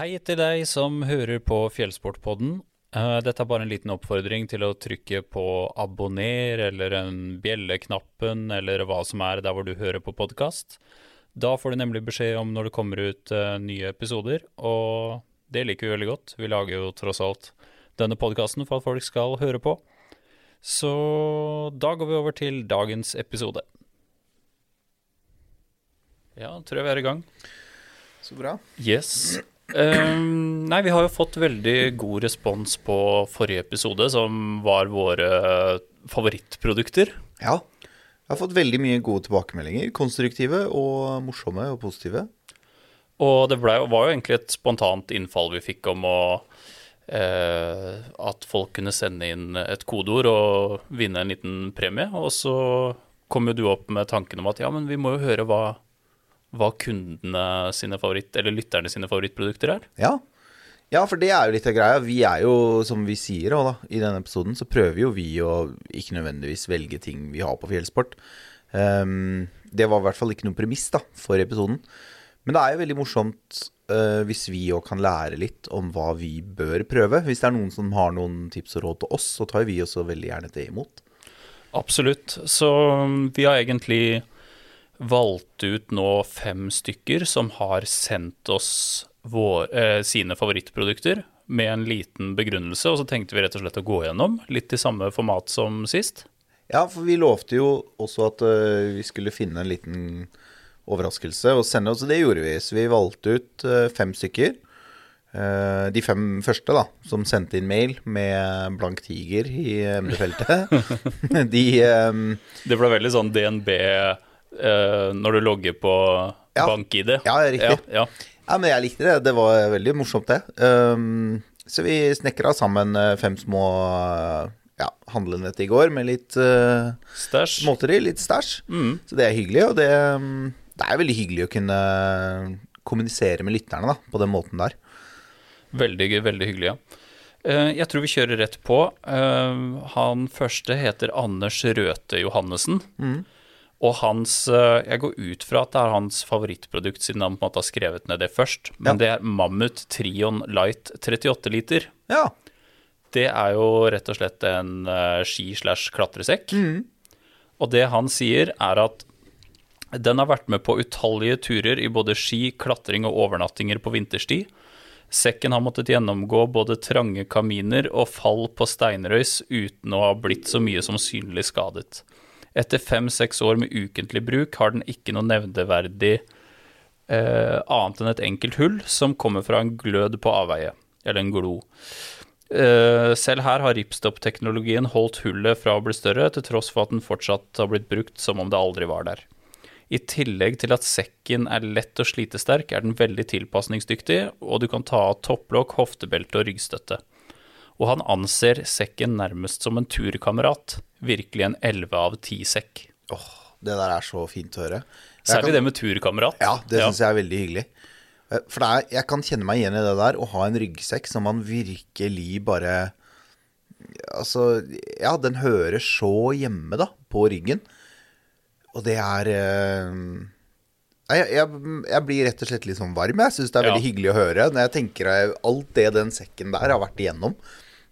Hei til deg som hører på Fjellsportpodden. Eh, Dette er bare en liten oppfordring til å trykke på abonner eller en bjelleknappen eller hva som er der hvor du hører på podkast. Da får du nemlig beskjed om når det kommer ut eh, nye episoder, og det liker vi veldig godt. Vi lager jo tross alt denne podkasten for at folk skal høre på. Så da går vi over til dagens episode. Ja, tror jeg vi er i gang. Så bra. Yes. Ehm, nei, vi har jo fått veldig god respons på forrige episode, som var våre favorittprodukter. Ja. Jeg har fått veldig mye gode tilbakemeldinger. Konstruktive og morsomme og positive. Og det ble, var jo egentlig et spontant innfall vi fikk om å eh, At folk kunne sende inn et kodeord og vinne en liten premie. Og så kom jo du opp med tanken om at ja, men vi må jo høre hva, hva kundene sine favoritt, eller lytterne sine favorittprodukter er. Ja. ja, for det er jo litt av greia. Vi er jo, som vi sier også, da, i denne episoden, så prøver jo vi å ikke nødvendigvis velge ting vi har på fjellsport. Um, det var i hvert fall ikke noe premiss da, for episoden. Men det er jo veldig morsomt uh, hvis vi òg kan lære litt om hva vi bør prøve. Hvis det er noen som har noen tips og råd til oss, så tar vi også veldig gjerne det imot. Absolutt. Så um, vi har egentlig valgt ut nå fem stykker som har sendt oss vår, eh, sine favorittprodukter med en liten begrunnelse, og så tenkte vi rett og slett å gå gjennom, litt i samme format som sist. Ja, for vi lovte jo også at uh, vi skulle finne en liten overraskelse og sende oss, det gjorde vi. Så vi valgte ut uh, fem stykker. Uh, de fem første, da, som sendte inn mail med blank tiger i emnefeltet. de um, Det ble veldig sånn DNB eh, når du logger på Ja. bank-ID. Ja, riktig. Ja, ja. Ja, men jeg likte det. Det var veldig morsomt, det. Um, så vi snekra sammen eh, fem små ja, handlenett i går med litt uh, Stæsj. småtteri, litt stæsj. Mm. Så det er hyggelig, og det, um, det er veldig hyggelig å kunne kommunisere med lytterne da, på den måten der. Veldig, veldig hyggelig, ja. Jeg tror vi kjører rett på. Han første heter Anders Røthe Johannessen. Og hans eh, Jeg går ut fra at det er hans favorittprodukt, siden han på en måte har skrevet ned det først. Men Ja. det er Mammut Trion Light 38 liter. Ja. Det er jo rett og slett en eh, ski-slash-klatresekk. Og det han sier, er at den har vært med på utallige turer i både ski, klatring og overnattinger på vintersti. Sekken har måttet gjennomgå både trange kaminer og fall på steinrøys uten å ha blitt så mye som synlig skadet. Etter fem-seks år med ukentlig bruk har den ikke noe nevneverdig eh, annet enn et enkelt hull som kommer fra en glød på avveie, eller en glo. Eh, selv her har ripstop-teknologien holdt hullet fra å bli større, til tross for at den fortsatt har blitt brukt som om det aldri var der. I tillegg til at sekken er lett og slitesterk, er den veldig tilpasningsdyktig, og du kan ta av topplokk, hoftebelte og ryggstøtte. Og han anser sekken nærmest som en turkamerat. Virkelig en 11 av 10-sekk. Åh, det der er så fint å høre. Jeg Særlig kan- det med turkamerat. Ja, det syns jeg er veldig hyggelig. Eh, For er, jeg kan kjenne meg igjen i det der, å ha en ryggsekk som man virkelig bare Altså, ja, den hører så hjemme, da, på ryggen. Og det er eh, jeg, jeg, jeg blir rett og slett litt sånn varm. Jeg syns det er Ja. veldig hyggelig å høre når jeg tenker alt det den sekken der har vært igjennom.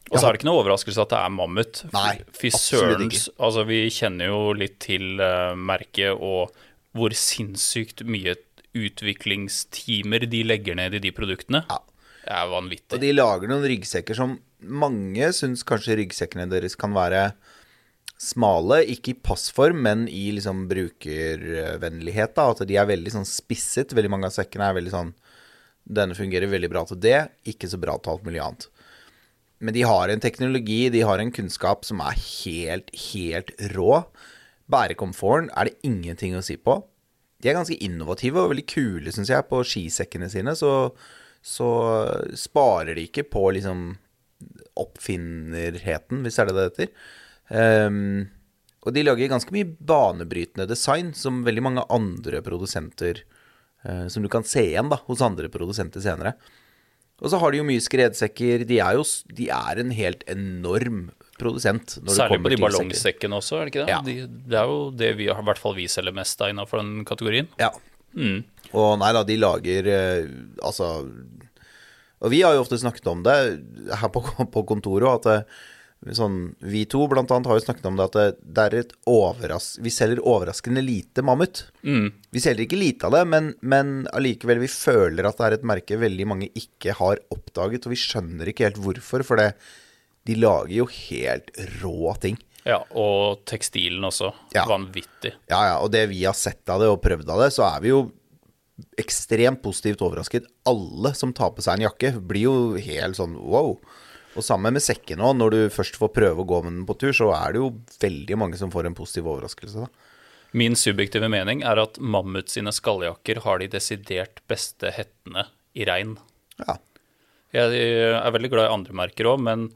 Og så er det ikke noe overraskelse at det er mammut. Nei, Fy absolutt ikke Altså, vi kjenner jo litt til uh, merket og hvor sinnssykt mye utviklingstimer de legger ned i de produktene. Ja. Det er Og vanvittig. de lager noen ryggsekker som mange syns kanskje ryggsekkene deres kan være smale, ikke i passform, men i liksom brukervennlighet. da, At de er veldig sånn spisset. Veldig mange av sekkene er veldig sånn Denne fungerer veldig bra til det, ikke så bra til alt mulig annet. Men de har en teknologi, de har en kunnskap som er helt, helt rå. Bærekomforten er det ingenting å si på. De er ganske innovative og veldig kule, syns jeg, på skisekkene sine. Så, så sparer de ikke på liksom oppfinnerheten, hvis det er det det heter. Um, og de lager ganske mye banebrytende design som veldig mange andre produsenter uh, Som du kan se igjen da, hos andre produsenter senere. Og så har de jo mye skredsekker. De er jo de er en helt enorm produsent. Når det Særlig på de ballongsekkene også, er det ikke det? Ja. De, det er jo det vi har, i hvert fall vi selger mest av innenfor den kategorien. Ja. Mm. Og nei da, de lager eh, altså Og vi har jo ofte snakket om det her på, på kontoret, at det, sånn, vi to blant annet har jo snakket om det at det, er et overras Vi selger overraskende lite mammut. Vi selger ikke lite av det, men, men allikevel vi føler at det er et merke veldig mange ikke har oppdaget, og vi skjønner ikke helt hvorfor, for det, de lager jo helt rå ting. Ja, og tekstilen også. Ja. Vanvittig. Ja, ja, og det vi har sett av det og prøvd av det, så er vi jo ekstremt positivt overrasket. Alle som tar på seg en jakke, blir jo helt sånn wow. Og sammen med sekken òg, når du først får prøve å gå med den på tur, så er det jo veldig mange som får en positiv overraskelse. da. Min subjektive mening er at Mammut sine skalljakker har de desidert beste hettene i regn. Ja. Jeg er veldig glad i andre merker òg, men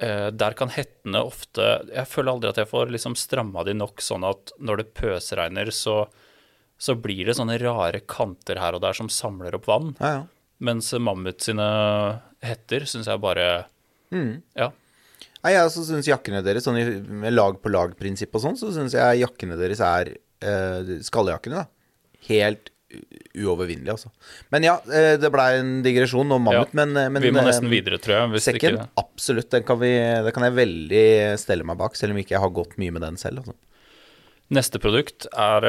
eh, der kan hettene ofte Jeg føler aldri at jeg får liksom stramma de nok sånn at når det pøsregner, så, så blir det sånne rare kanter her og der som samler opp vann. ja, ja. Mens Mammut sine hetter syns jeg bare Ja. Nei, jeg også syns jakkene deres, sånn i- med lag-på-lag-prinsipp og sånn, så syns jeg jakkene deres er eh, Skalljakkene, da. Helt uovervinnelig, altså. Men ja, eh, det blei en digresjon om mammut, Ja. men, eh, men Vi må eh, nesten videre, tror jeg. Hvis Sekken, ikke absolutt. Den kan vi, det kan jeg veldig stelle meg bak, selv om ikke jeg har gått mye med den selv. Altså. Neste produkt er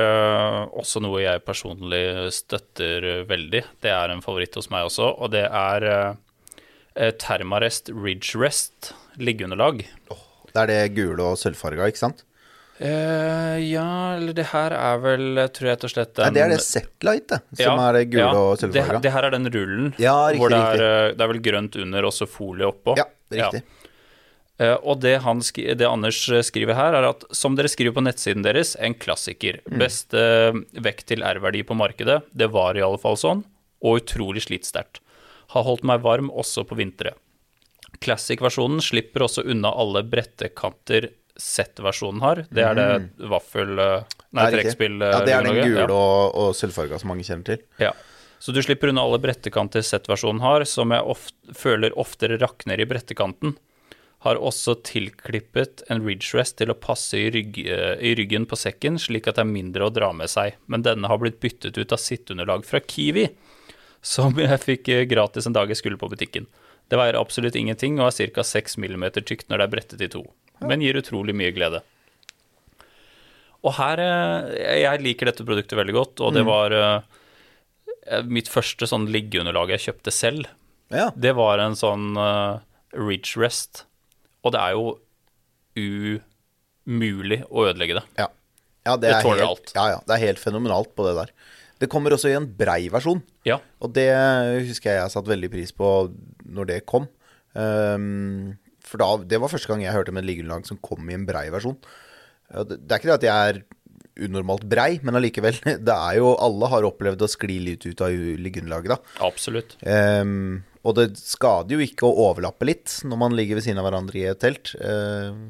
også noe jeg personlig støtter veldig. Det er en favoritt hos meg også, og det er uh, Thermarest Ridge Rest liggeunderlag. Det er det gule og sølvfarga, ikke sant? Eh, ja, eller det her er vel, jeg tror rett og slett Nei, det er det Setlight, det, som er det gule og sølvfarga. det her er den rullen Ja, riktig, hvor det er, eh, det er vel grønt under og så folie oppå. Ja, riktig. Uh, og det, han det Anders eh, skriver her, er at som dere skriver på nettsiden deres, en klassiker. Mm. Beste eh, vekt til R-verdi på markedet. Det var i alle fall sånn. Og utrolig slitsterkt. Har holdt meg varm også på vintre. Classic-versjonen slipper også unna alle brettekanter Z-versjonen har. Det er det vaffel... eh, Nei, Mm. Trekkspill... Ja, det er den gule Ja. og, og sølvfarga som mange kjenner til. Ja. Så du slipper unna alle brettekanter Z-versjonen har, som jeg ofte, føler oftere rakner i brettekanten. Har også tilklippet en ridge rest til å passe i, rygg, eh, i ryggen på sekken, slik at det er mindre å dra med seg. Men denne har blitt byttet ut av sitteunderlag fra Kiwi, som jeg fikk eh, gratis en dag jeg skulle på butikken. Det veier absolutt ingenting og er ca. 6 mm tykt når det er brettet i to, men gir utrolig mye glede. Og her eh, Jeg liker dette produktet veldig godt, og det var eh, mitt første sånn liggeunderlag jeg kjøpte selv. Ja. Det var en sånn uh, ridge rest, og det er jo umulig å ødelegge det. Ja, ja det, Det er tåler helt, alt. Ja, ja, det er helt fenomenalt på det der. Det kommer også i en brei versjon, Ja, og det husker jeg jeg satte veldig pris på når det kom. Um, for da, det var første gang jeg hørte om et liggeunderlag som kom i en brei versjon. Det, det er ikke det at jeg er unormalt brei, men allikevel. Det er jo Alle har opplevd å skli litt ut av liggeunderlaget, da. absolutt. Um, og det skader jo ikke å overlappe litt når man ligger ved siden av hverandre i et telt. Ehm,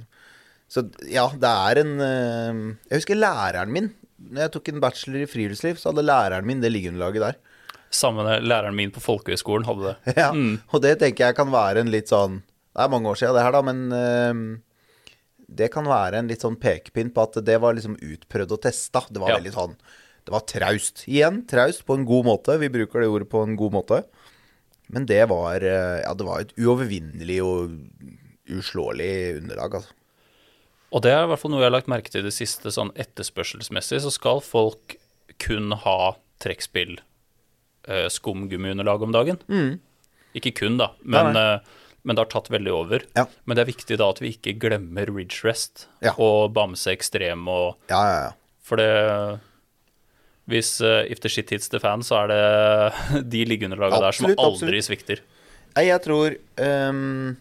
så ja, det er en Jeg husker læreren min. Når jeg tok en bachelor i friluftsliv, så hadde læreren min det liggeunderlaget der. Samme læreren min på folkehøyskolen hadde det. Ja, Og det tenker jeg kan være en litt sånn Det er mange år siden det her, da, men ehm, det kan være en litt sånn pekepinn på at det var liksom utprøvd og testa. Det var Ja. veldig sånn Det var traust. Igjen, traust på en god måte. Vi bruker det ordet på en god måte. Men det var eh, Ja, det var et uovervinnelig og uslåelig underlag, altså. Og det er i hvert fall noe jeg har lagt merke til i det siste, sånn etterspørselsmessig, så skal folk kun ha trekkspill eh, skumgummiunderlag om dagen. Ikke kun, da, men, Nei, eh, men det har tatt veldig over. Ja. Men det er viktig da at vi ikke glemmer Ridge Rest Ja. og Bamse Ekstrem og Ja, ja, ja. For det Hvis uh, If the shit hits the fan, så er det de liggeunderlagene der som aldri absolutt. svikter. Nei, jeg tror um,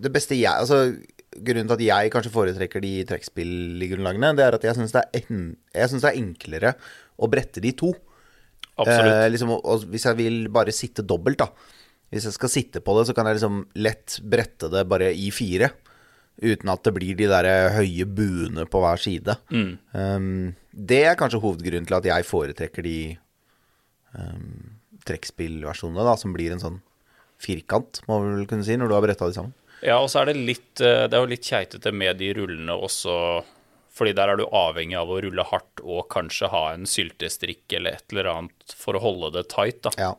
Det beste jeg Altså, grunnen til at jeg kanskje foretrekker de trekkspillgrunnlagene, det er at jeg syns det, det er enklere å brette de to. Absolutt. Eh, liksom, og, og hvis jeg vil bare sitte dobbelt, da. Hvis jeg skal sitte på det, så kan jeg liksom lett brette det bare i fire. Uten at det blir de der høye buene på hver side. Um, det er kanskje hovedgrunnen til at jeg foretrekker de um, trekkspillversjonene, da, som blir en sånn firkant, må vi vel kunne si, når du har bretta de sammen. Ja, og så er det litt eh, Det er jo litt keitete med de rullene også, fordi der er du avhengig av å rulle hardt og kanskje ha en syltestrikk eller et eller annet for å holde det tight, da. Ja.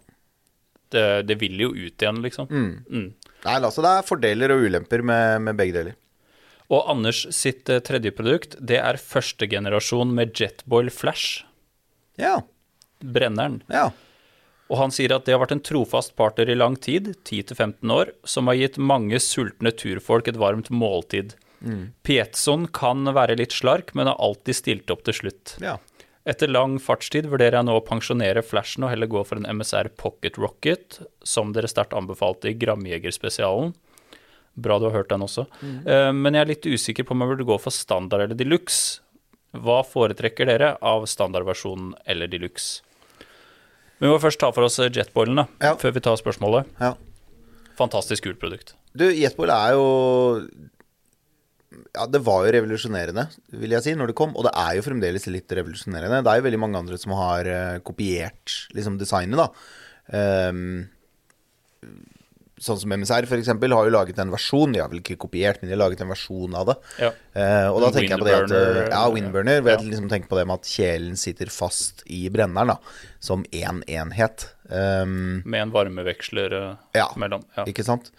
det, det vil jo ut igjen, liksom. Mm. Nei, altså det er fordeler og ulemper med, med begge deler. Og Anders sitt eh, tredje produkt, det er første generasjon med Jetboil Flash. Ja. Brenneren. Ja. Og han sier at det har vært en trofast partner i lang tid, 10-15 år, som har gitt mange sultne turfolk et varmt måltid. Piezoen kan være litt slark, men har alltid stilt opp til slutt. ja. Etter lang fartstid vurderer jeg nå å pensjonere flashen og heller gå for en MSR Pocket Rocket, som dere sterkt anbefalte i Gramjegerspesialen. Bra du har hørt den også. Eh, men jeg er litt usikker på om jeg burde gå for standard eller deluxe. Hva foretrekker dere av standardversjonen eller deluxe? Vi må først ta for oss jetboilen, da, Ja. før vi tar spørsmålet. ja. Fantastisk kult produkt. Du, Jetboil er jo Ja, det var jo revolusjonerende, vil jeg si, når det kom. Og det er jo fremdeles litt revolusjonerende. Det er jo veldig mange andre som har eh, kopiert liksom designet, da. Ehm, sånn som MSR, for eksempel, har jo laget en versjon. De har vel ikke kopiert, men de har laget en versjon av det. Ja. Eh, og da tenker jeg på det at eh, Ja, Windburner. Ja. at liksom tenker på det med at kjelen sitter fast i brenneren, da. Som én enhet. Um, Med en varmeveksler eh, Ja. mellom. Ja. ikke sant?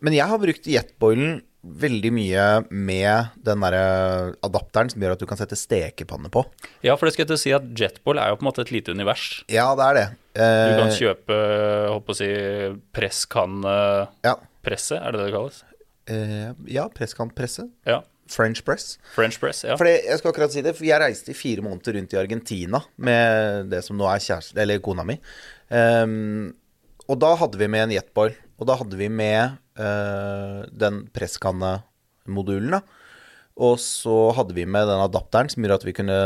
Men jeg har brukt jetboilen veldig mye med den derre adapteren som gjør at du kan sette stekepanne på. ja, for det skal jeg til å si at jetboil er jo på en måte et lite univers. Ja, det er det. Du Eh, kan kjøpe håper å si, presskannepresse, ja. er det det det kalles? Eh, ja, presskantpresse. Ja. French press. French press, ja. Fordi jeg skal akkurat si det, for jeg reiste i fire måneder rundt i Argentina med det som nå er kjæreste, eller kona mi. Um, og da hadde vi med en jetboil. Og da hadde vi med uh, den presskannemodulen, da. Og så hadde vi med den adapteren som gjorde at vi kunne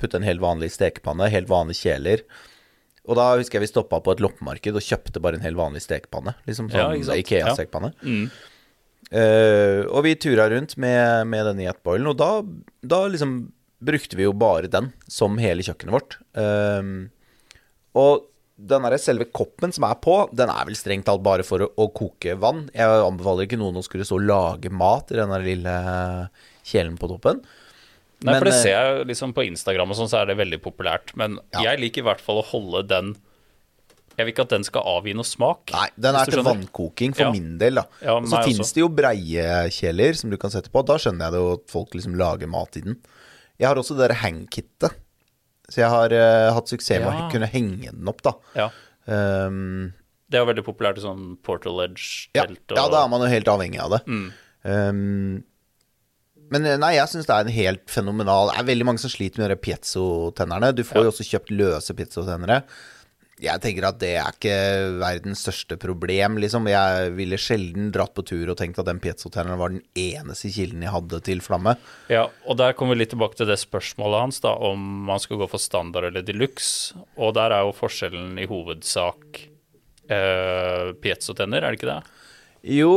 putte en helt vanlig stekepanne, helt vanlige kjeler. Og da husker jeg vi stoppa på et loppemarked og kjøpte bare en helt vanlig stekepanne. Liksom Ja, sånn ja. Ikea-stekepanne. Mm. Uh, og vi tura rundt med, med denne jetboilen, og da, da liksom brukte vi jo bare den som hele kjøkkenet vårt. Uh, og den der selve koppen som er på, den er vel strengt talt bare for å, å koke vann. Jeg anbefaler ikke noen å skulle og lage mat i den der lille kjelen på toppen. Nei, Men, for det eh, ser jeg liksom på Instagram og sånn, så er det veldig populært. Men Ja. jeg liker i hvert fall å holde den Jeg vil ikke at den skal avgi noe smak. Nei, den er til vannkoking for Ja. min del, da. Ja, og så også. det jo breie kjeler som du kan sette på. Da skjønner jeg det jo at folk liksom lager mat i den. Jeg har også det der hangkittet. Så jeg har uh, hatt suksess med Ja. å kunne henge den opp, da. Ja. Um, Det er jo veldig populært i sånn Portal Edge-telt. ja, da er man jo helt avhengig av det. Mm. Ehm, men eh, nei, jeg syns det er en helt fenomenal Det er veldig mange som sliter med de piezo-tennerne. Du får Ja. jo også kjøpt løse piezo-tennere. Jeg tenker at det er ikke verdens største problem, liksom. Jeg ville sjelden dratt på tur og tenkt at den piezo-tenneren var den eneste kilden jeg hadde til flamme. Ja, og der kommer vi litt tilbake til det spørsmålet hans, da, om man skal gå for standard eller deluxe. Og der er jo forskjellen i hovedsak eh, piezo-tenner, er det ikke det? Jo,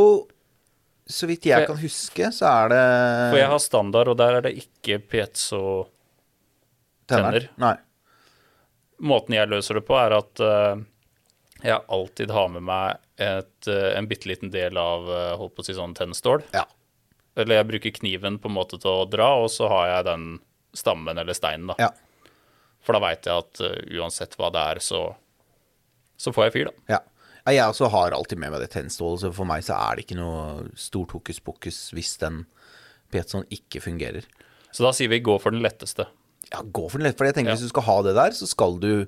så vidt jeg jeg- kan huske, så er det For jeg har standard, og der er det ikke piezo tenner. Nei. Måten jeg løser det på, er at uh, jeg alltid har med meg et, uh, en bitte liten del av uh, holdt på å si sånn tennstål. Ja. Eller jeg bruker kniven på en måte til å dra, og så har jeg den stammen eller steinen, da. Ja. For da veit jeg at uansett hva det er, så, så får jeg fyr, da. Ja. Ja, Jeg også har alltid med meg det tennstålet, så for meg så er det ikke noe stort hokus pokus hvis den Petson ikke fungerer. Så da sier vi gå for den letteste. Ja, gå for den letteste. for jeg tenker Ja. hvis du skal ha det der, så skal du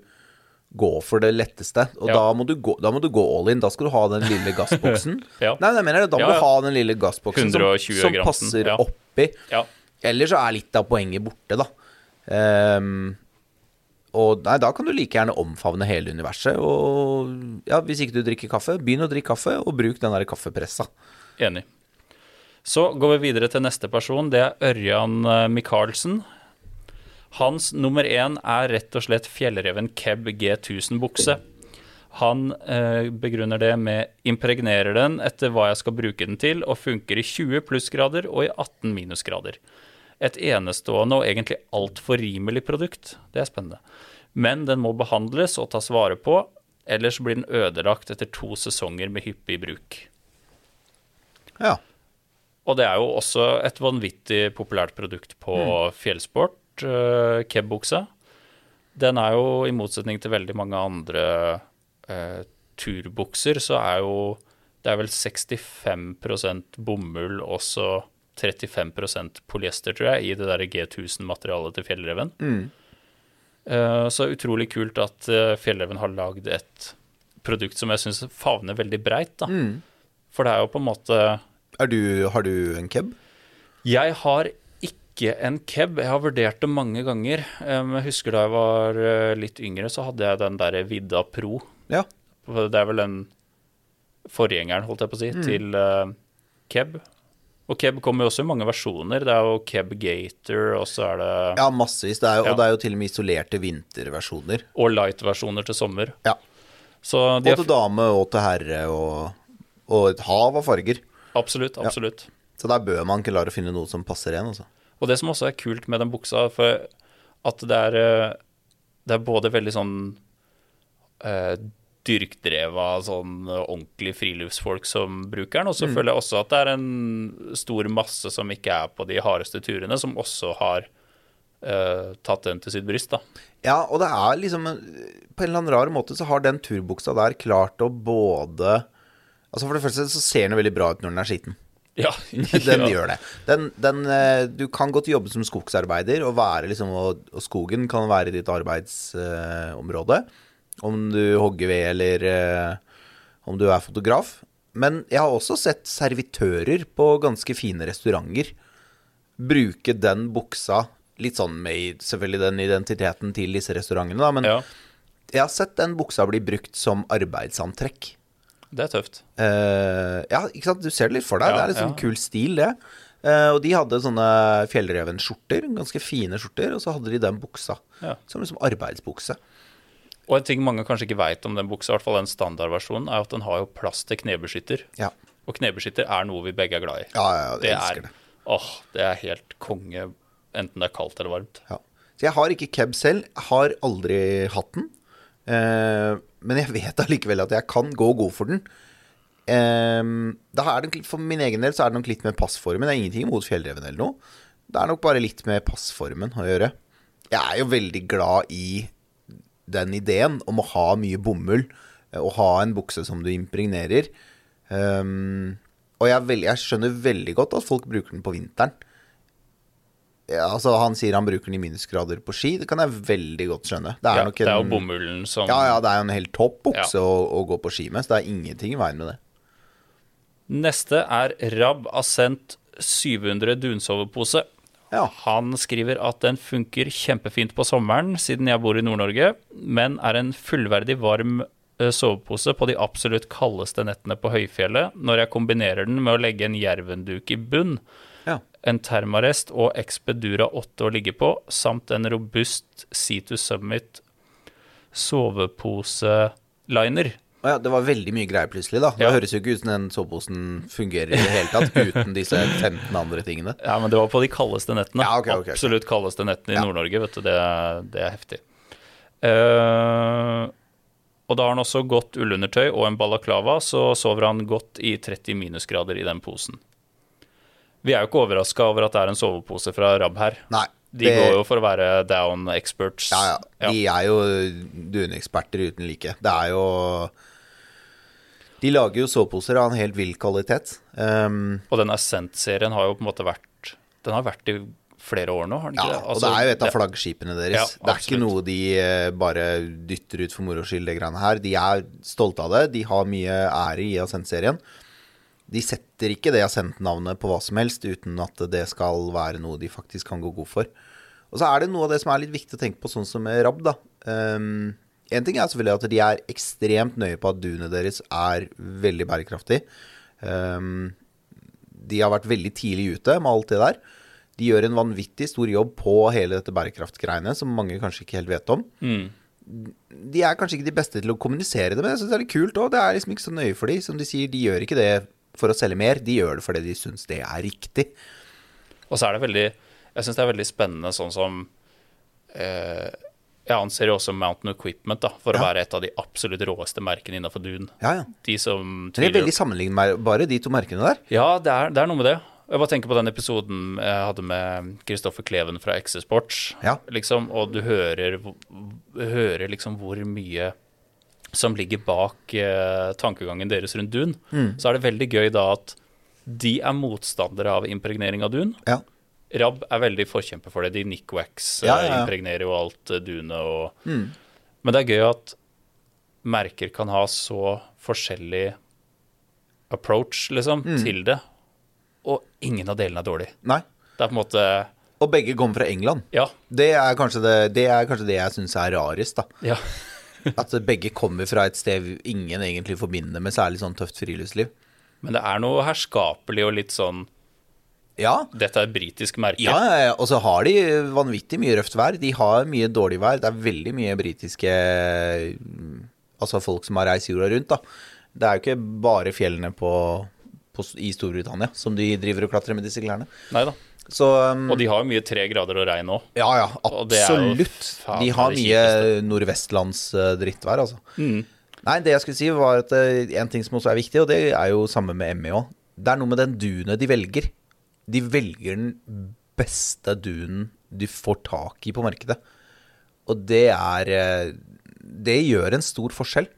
gå for det letteste. Og Ja. da, må du gå, da må du gå all in. Da skal du ha den lille gassboksen. Ja. Nei, jeg mener det. Da må du ha den lille gassboksen som, som passer ja. oppi. Ja. Ellers så er litt av poenget borte, da. Ehm, og nei, da kan du like gjerne omfavne hele universet. Og ja, hvis ikke du drikker kaffe, begynn å drikke kaffe, og bruk den der kaffepressa. Enig. Så går vi videre til neste person. Det er Ørjan eh, Michaelsen. Hans nummer én er rett og slett fjellreven Keb G1000-bukse. Han eh, begrunner det med 'impregnerer den etter hva jeg skal bruke den til', og funker i 20 plussgrader og i 18 minusgrader. Et enestående og egentlig altfor rimelig produkt. Det er spennende. Men den må behandles og tas vare på, ellers blir den ødelagt etter to sesonger med hyppig bruk. Ja. Og det er jo også et vanvittig populært produkt på fjellsport, uh, Keb-buksa. Den er jo, i motsetning til veldig mange andre uh, turbukser så er jo Det er vel 65% bomull og så 35% polyester, tror jeg, i det der G1000-materialet til Fjellreven. Eh, Så utrolig kult at uh, Fjellreven har lagd et produkt som jeg syns favner veldig breit, da. For det er jo på en måte Er du, har du en keb? Jeg har ikke en keb. Jeg har vurdert det mange ganger. Um, Jeg husker da jeg var litt yngre, så hadde jeg den derre Vidda Pro. Ja. Det er vel den forgjengeren, holdt jeg på å si, til uh, keb. Og keb kommer jo også i mange versjoner. Det er jo Keb Gator, og så er det Ja, massevis. Det jo, Ja. Og det er jo til og med isolerte vinterversjoner. Og light-versjoner til sommer. Ja. Og til dame og til herre og, og et hav av farger. Absolutt, absolutt. Så der bør man klare å finne noe som passer en. Altså. Og det som også er kult med den buksa, for at det er, eh, det er både veldig sånn eh, dyrkdreva, sånn ordentlig friluftsfolk som bruker den, og så føler jeg også at det er en stor masse som ikke er på de hardeste turene, som også har uh, tatt den til sitt bryst, da. Ja, og det er liksom På en eller annen rar måte så har den turbuksa der klart å både Altså For det første så ser den veldig bra ut når den er skitten. Ja, Den gjør det. Den, den, eh, du kan godt jobbe som skogsarbeider, og, være liksom, og, og skogen kan være ditt arbeidsområde. Om du hogger ved, eller eh, om du er fotograf. Men jeg har også sett servitører på ganske fine restauranter bruke den buksa Litt sånn med selvfølgelig den identiteten til disse restaurantene, da. Men ja, jeg har sett den buksa bli brukt som arbeidsantrekk. det er tøft. Eh, ja, ikke sant? Du ser det litt for deg. Ja, det er litt sånn kul stil, det. Uh, og de hadde sånne fjellrevenskjorter, ganske fine skjorter, og så hadde de den buksa Ja. som liksom arbeidsbukse. Og en ting mange kanskje ikke veit om den buksa, i hvert fall den standardversjonen, er at den har jo plass til knebeskytter. Ja, Og knebeskytter er noe vi begge er glad i. ja, ja jeg det elsker er, det. Åh, det er helt konge, enten det er kaldt eller varmt. Ja. Så jeg har ikke keb selv, har aldri hatt den. Eh, men jeg vet allikevel at jeg kan gå god for den. Eh, da det, for min egen del så er det nok litt med passformen. Det er ingenting imot fjellreven eller noe. Det er nok bare litt med passformen å gjøre. Jeg er jo veldig glad i den ideen om å ha mye bomull eh, og ha en bukse som du impregnerer. Um, og jeg, veld, jeg skjønner veldig godt at folk bruker den på vinteren. Ja, altså Han sier han bruker den i minusgrader på ski. Det kan jeg veldig godt skjønne. Det er, Ja, det er jo bomullen som ja, ja, det er jo en helt topp bukse Ja. å, å gå på ski med. Så det er ingenting i veien med det. Neste er Rab Ascent 700 dunsovepose. Ja. Han skriver at den funker kjempefint på sommeren, siden jeg bor i Nord-Norge, men er en fullverdig varm sovepose på de absolutt kaldeste nettene på høyfjellet, når jeg kombinerer den med å legge en jervenduk i bunn, Ja. en termarest og Expedura 8 å ligge på, samt en robust Sea to Summit soveposeliner. Å ja, det var veldig mye greier plutselig, da. Det Ja. høres jo ikke ut som den soveposen fungerer i det hele tatt uten disse 15 andre tingene. Ja, men det var på de kaldeste nettene. Ja, ok, ok, ok. Absolutt kaldeste nettene i. Nord-Norge, vet du. Det, det er heftig. Uh, og da har han også godt ullundertøy og en balaklava, så sover han godt i 30 minusgrader i den posen. Vi er jo ikke overraska over at det er en sovepose fra Rab her. Nei. De det- går jo for å være down experts. Ja, ja. De er jo duneksperter uten like. Det er jo De lager jo soveposer av en helt vill kvalitet. Um, Og den Ascent-serien har jo på en måte vært Den har vært i flere år nå, har den ja, ikke det? og det er jo et av flaggskipene deres. Ja, det er ikke noe de eh, bare dytter ut for moro skyld, det greiene her. De er stolte av det. De har mye ære i Ascent-serien. De setter ikke det Ascent-navnet på hva som helst uten at det skal være noe de faktisk kan gå god for. Og så er det noe av det som er litt viktig å tenke på, sånn som med Rab, da. Um, en ting er selvfølgelig at de er ekstremt nøye på at dunet deres er veldig bærekraftig. Um, de har vært veldig tidlig ute med alt det der. De gjør en vanvittig stor jobb på hele dette bærekraftgreiene, som mange kanskje ikke helt vet om. De er kanskje ikke de beste til å kommunisere det, men jeg syns det er litt kult òg. Det er liksom ikke så nøye for de. Som de sier, de gjør ikke det for å selge mer, de gjør det fordi de syns det er riktig. Og så er det veldig Jeg syns det er veldig spennende sånn som eh, Jeg anser jo også Mountain Equipment da, for å være et av de absolutt råeste merkene innenfor Dune. Ja, ja. De som Men de er veldig sammenlignbare, de to merkene der. Ja, det er, det er noe med det. Jeg bare tenker på den episoden jeg hadde med Kristoffer Kleven fra XC Sports. Ja. Liksom, og du hører, hører liksom hvor mye som ligger bak eh, tankegangen deres rundt dun, så er det veldig gøy da at de er motstandere av impregnering av dun. Ja. Rab er veldig forkjemper for det. De Nickwax Ja, eh, ja, ja. impregnerer jo alt dune dunet og Men det er gøy at merker kan ha så forskjellig approach, liksom, til det, og ingen av delene er dårlig. Nei. Det er på en måte Og begge kommer fra England. Ja. Det er kanskje det, det, er kanskje det jeg syns er rarest, da. ja. At begge kommer fra et sted ingen egentlig forbinder med særlig sånn tøft friluftsliv. Men det er noe herskapelig og litt sånn Ja, Dette er et britisk merke. Ja, ja, ja, og så har de vanvittig mye røft vær. De har mye dårlig vær. Det er veldig mye britiske mm, Altså folk som har reist jorda rundt, da. Det er jo ikke bare fjellene på, på, i Storbritannia som de driver og klatrer med disse klærne. Neida. Så um, Og de har mye tre grader og regn òg. Ja, ja, absolutt. jo. De har mye nordvestlands eh, drittvær, altså. Mm. Nei, det jeg skulle si var at eh, en ting som også er viktig, og det er jo samme med ME òg. Det er noe med den dunet de velger. De velger den beste dunen de får tak i på markedet. Og det er eh, Det gjør en stor forskjell.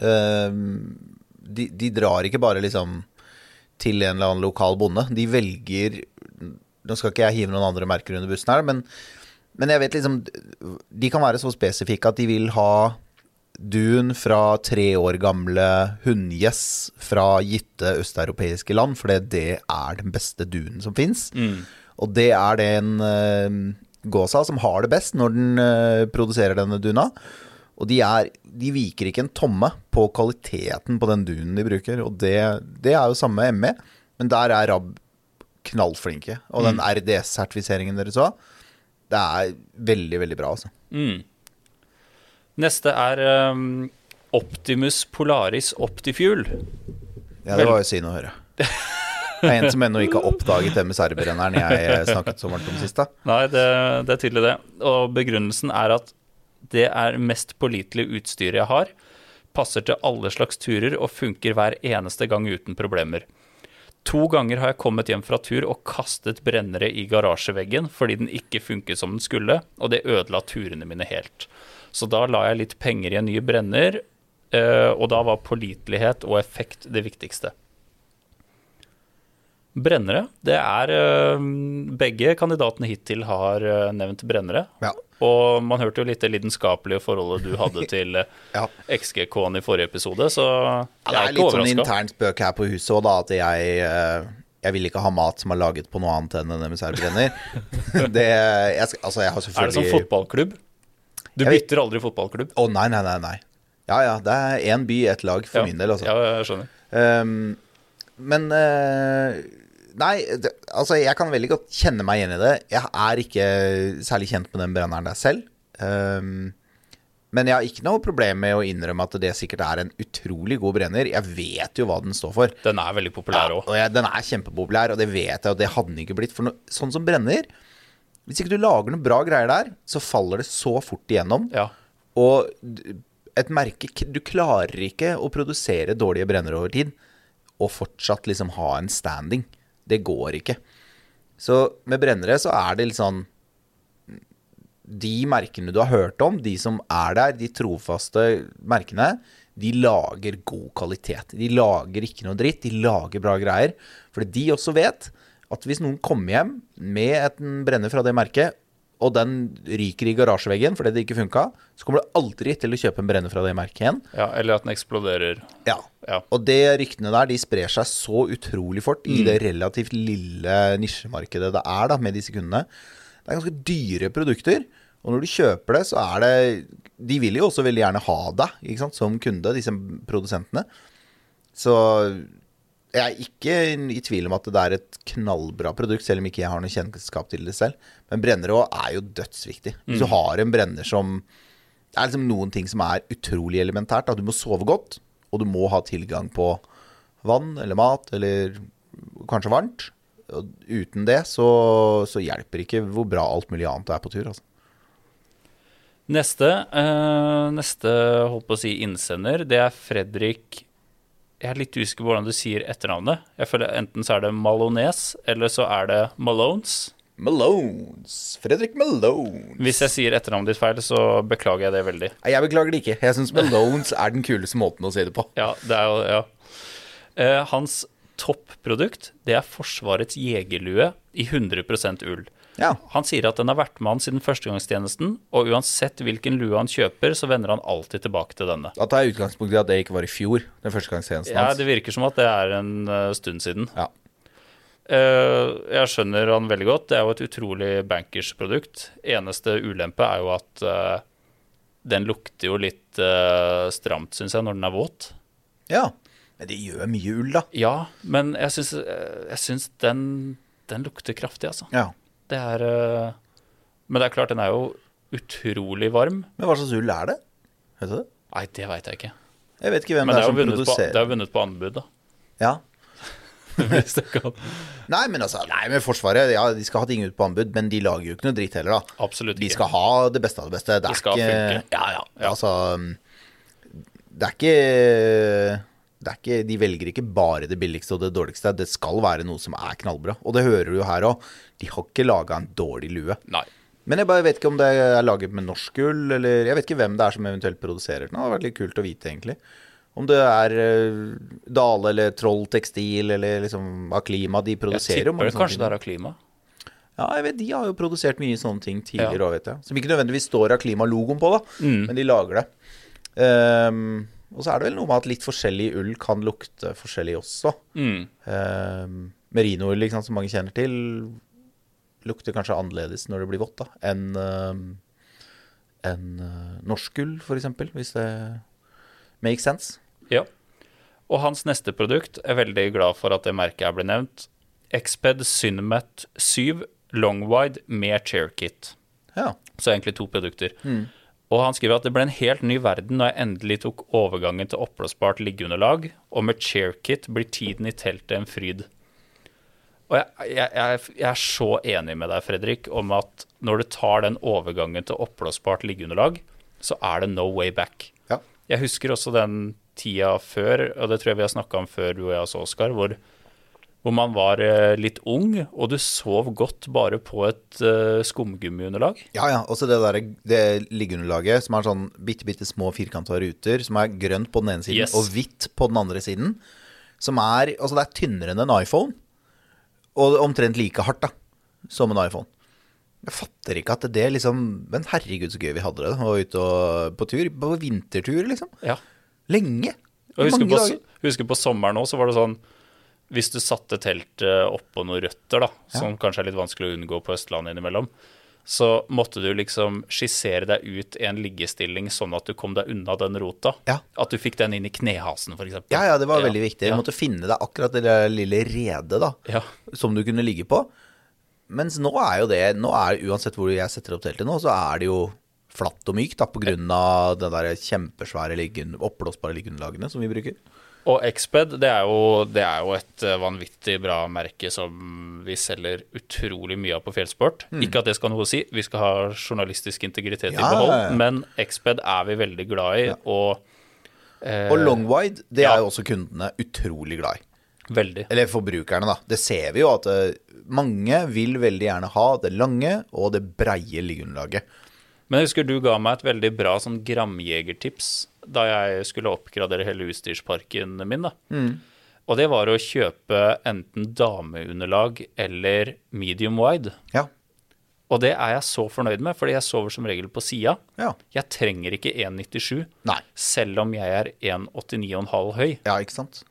Eh, De, de drar ikke bare liksom til en eller annen lokal bonde. De velger Nå skal ikke jeg hive noen andre merker under bussen her, men, men jeg vet liksom De kan være så spesifikke at de vil ha dun fra tre år gamle hunngjess fra gitte østeuropeiske land, for det er den beste dunen som fins. Og det er den uh, gåsa som har det best når den uh, produserer denne duna. Og de, er, de viker ikke en tomme på kvaliteten på den dunen de bruker. Og det, det er jo samme ME, men der er Rab knallflinke. Og den RDS-sertifiseringen dere så, det er veldig, veldig bra, altså. Neste er um, Optimus Polaris Optifuel. Ja, det var jo synd å høre. Det er en som ennå ikke har oppdaget MSR-brenneren jeg eh, snakket så varmt om sist. da. Nei, det, det er tydelig det. Og begrunnelsen er at det er mest pålitelige utstyret jeg har. Passer til alle slags turer og funker hver eneste gang uten problemer. To ganger har jeg kommet hjem fra tur og kastet brennere i garasjeveggen fordi den ikke funket som den skulle, og det ødela turene mine helt. Så da la jeg litt penger i en ny brenner, eh, og da var pålitelighet og effekt det viktigste. Brennere, det er eh, Begge kandidatene hittil har eh, nevnt brennere. Ja. Og man hørte jo litt det lidenskapelige forholdet du hadde til Ja. XGK-en i forrige episode, så jeg Ja, jeg det er er litt sånn overraska. intern spøk her på huset òg, da, at jeg Jeg vil ikke ha mat som er laget på noe annet enn en MSR-brenner. Altså, Er det som fotballklubb? Du bytter aldri fotballklubb? Å, nei, nei, nei, nei. Ja ja, det er én by, ett lag for Ja. min del, altså. Ja, jeg skjønner. Um, men uh, Nei, det, altså jeg kan veldig godt kjenne meg igjen i det. Jeg er ikke særlig kjent med den brenneren der selv. Um, men jeg har ikke noe problem med å innrømme at det sikkert er en utrolig god brenner. Jeg vet jo hva den står for. Den er veldig populær òg. Og den er kjempepopulær, og det vet jeg, og det hadde den ikke blitt. For no, sånn som brenner Hvis ikke du lager noen bra greier der, så faller det så fort igjennom. Ja. Og et merke Du klarer ikke å produsere dårlige brennere over tid og fortsatt liksom ha en standing. Det går ikke. Så med brennere så er det litt sånn De merkene du har hørt om, de som er der, de trofaste merkene, de lager god kvalitet. De lager ikke noe dritt, de lager bra greier. Fordi de også vet at hvis noen kommer hjem med en brenner fra det merket, og den ryker i garasjeveggen fordi det ikke funka, så kommer du aldri til å kjøpe en brenner fra det merket igjen. ja. Eller at den eksploderer. Ja. Ja. Og det ryktene der, de sprer seg så utrolig fort i det relativt lille nisjemarkedet det er da, med disse kundene. Det er ganske dyre produkter. Og når du kjøper det, så er det De vil jo også veldig gjerne ha deg ikke sant, som kunde, disse produsentene. Så jeg er ikke i tvil om at det er et knallbra produkt, selv om ikke jeg har noe kjennskap til det selv. Men brennere òg er jo dødsviktig. Hvis du har en brenner som Det er liksom noen ting som er utrolig elementært. Da. Du må sove godt, og du må ha tilgang på vann eller mat, eller kanskje varmt. Og uten det så, så hjelper ikke hvor bra alt mulig annet er på tur. Altså. Neste, øh, neste holdt på å si innsender, det er Fredrik Jeg er litt usikker på hvordan du sier etternavnet. Jeg føler Enten så er det Malones, eller så er det Malones. Malones. Fredrik Malones. Hvis jeg sier etternavnet ditt feil, så beklager jeg det veldig. Nei, Jeg beklager det ikke. Jeg syns Malones er den kuleste måten å si det på. Ja, det er jo Ja. Eh, hans topprodukt, det er Forsvarets jegerlue i 100% ull. Ja. Han sier at den har vært med han siden førstegangstjenesten, og uansett hvilken lue han kjøper, så vender han alltid tilbake til denne. At det er utgangspunkt i at det ikke var i fjor. Den førstegangstjenesten Ja, hans. Det virker som at det er en uh, stund siden. Ja. Uh, jeg skjønner han veldig godt. Det er jo et utrolig bankersprodukt. Eneste ulempe er jo at uh, den lukter jo litt stramt, syns jeg, når den er våt. ja. Men det gjør mye ull, da. Ja, men jeg syns den, den lukter kraftig, altså. Ja. Det er eh, Men det er klart, den er jo utrolig varm. Men hva slags ull er det? Vet du det? Nei, det veit jeg ikke. Jeg vet ikke hvem Men det er som vunnet, på, det er vunnet på anbud, da. Ja. Hvis det kan. Nei, men altså, nei, men Forsvaret ja, de skal ha ting ut på anbud, men de lager jo ikke noe dritt heller, da. Absolutt ikke. De skal ha det beste av det beste. Det Det skal ikke funke. Ja, ja. Ja. Altså Det er ikke ikke, De velger ikke bare det billigste og det dårligste. Det skal være noe som er knallbra. Og det hører du jo her òg. De har ikke laga en dårlig lue. Nei. Men jeg bare vet ikke om det er laget med norsk gull, eller Jeg vet ikke hvem det er som eventuelt produserer den. Det hadde vært litt kult å vite, egentlig. Om det er uh, Dale eller Troll Tekstil eller liksom Aklima. De produserer jo mange sånne kanskje ting. det er av klima. Ja, jeg vet, De har jo produsert mye sånne ting tidligere Ja. vet jeg. Som ikke nødvendigvis står av klimalogoen på, da, Mm. men de lager det. Ehm, og så er det vel noe med at litt forskjellig ull kan lukte forskjellig også. Mm. Um, Merinoull, liksom, som mange kjenner til, lukter kanskje annerledes når det blir vått, da, enn um, enn, uh, norsk ull, eksempel, hvis det makes sense. Ja. Og hans neste produkt er veldig glad for at det merket er blitt nevnt. Exped Synmet 7 Longwide med chairkit. Ja. Så egentlig to produkter. Og han skriver at det ble en helt ny verden når jeg endelig tok overgangen til oppblåsbart liggeunderlag, og med chairkit blir tiden i teltet en fryd. Og jeg, jeg, jeg, jeg er så enig med deg, Fredrik, om at når du tar den overgangen til oppblåsbart liggeunderlag, så er det no way back. Ja. Jeg husker også den tida før, og det tror jeg vi har snakka om før, du og jeg også, Oskar, hvor, hvor man var eh, litt ung, og du sov godt bare på et uh, skumgummiunderlag. Ja, ja. Også det der det liggeunderlaget som er sånn bitte, bitte små firkanta ruter, som er grønt på den ene siden Yes. og hvitt på den andre siden. Som er Altså, det er tynnere enn en iPhone. Og omtrent like hardt, da, som en iPhone. Jeg fatter ikke at det liksom Men herregud, så gøy vi hadde det. Og ute og på tur. På vintertur, liksom. Ja. Lenge. Og husker på, husker på sommeren òg, så var det sånn Hvis du satte teltet oppå noen røtter, da, som kanskje er litt vanskelig å unngå på Østlandet innimellom, så måtte du liksom skissere deg ut en liggestilling sånn at du kom deg unna den rota. Ja. At du fikk den inn i knehasen, f.eks. Ja, ja, det var veldig viktig. Du Ja. måtte finne deg akkurat det lille redet, da. Ja. som du kunne ligge på. Mens nå er jo det nå er, Uansett hvor jeg setter opp teltet nå, så er det jo flatt og mykt da, det der kjempesvære liggen, oppblåsbare liggeunderlagene som vi bruker. Og Exped, det er, jo, det er jo et eh, vanvittig bra merke som vi selger utrolig mye av på fjellsport. Ikke at det skal ha noe å si, vi skal ha journalistisk integritet Mm. Ja, i behold, ja, ja. men Exped er vi veldig glad i, og eh, Og longwide, det ja. er jo også kundene utrolig glad i. Veldig. Eller forbrukerne, da. Det ser vi jo at eh, mange vil veldig gjerne ha det lange og det breie liggeunderlaget. Men jeg husker du ga meg et veldig bra sånn gramjegertips da jeg skulle oppgradere hele utstyrsparken min. da. Og det var å kjøpe enten dameunderlag eller medium wide. Ja. Og det er jeg så fornøyd med, fordi jeg sover som regel på sida. Ja. Jeg trenger ikke 1,97, selv om jeg er 1,89,5 høy. Ja, ikke sant?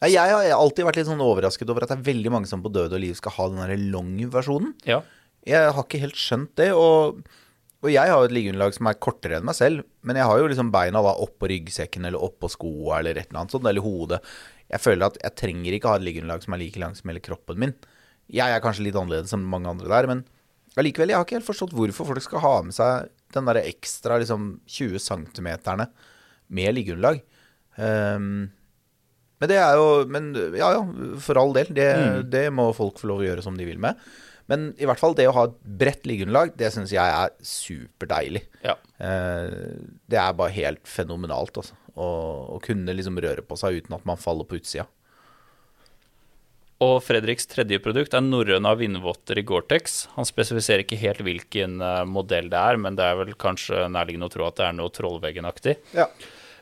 Jeg har alltid vært litt sånn overrasket over at det er veldig mange som på død og liv skal ha den der long-versjonen. Ja. Jeg har ikke helt skjønt det, og, og jeg har jo et liggeunderlag som er kortere enn meg selv, men jeg har jo liksom beina da oppå ryggsekken eller oppå skoa eller et eller annet sånt, eller hodet. Jeg føler at jeg trenger ikke ha et liggeunderlag som er like langt som hele kroppen min. Jeg er kanskje litt annerledes enn mange andre der, men allikevel, jeg har ikke helt forstått hvorfor folk skal ha med seg den der ekstra liksom 20 centimeterne med liggeunderlag. Um, men det er jo Men ja, ja, for all del. Det, det må folk få lov å gjøre som de vil med. Men i hvert fall det å ha et bredt liggeunderlag, det syns jeg er superdeilig. ja. Eh, det er bare helt fenomenalt, altså. Å, å kunne liksom røre på seg uten at man faller på utsida. Og Fredriks tredje produkt er norrøna vindvotter i Gore-Tex. Han spesifiserer ikke helt hvilken eh, modell det er, men det er vel kanskje nærliggende å tro at det er noe Trollveggen-aktig. Ja.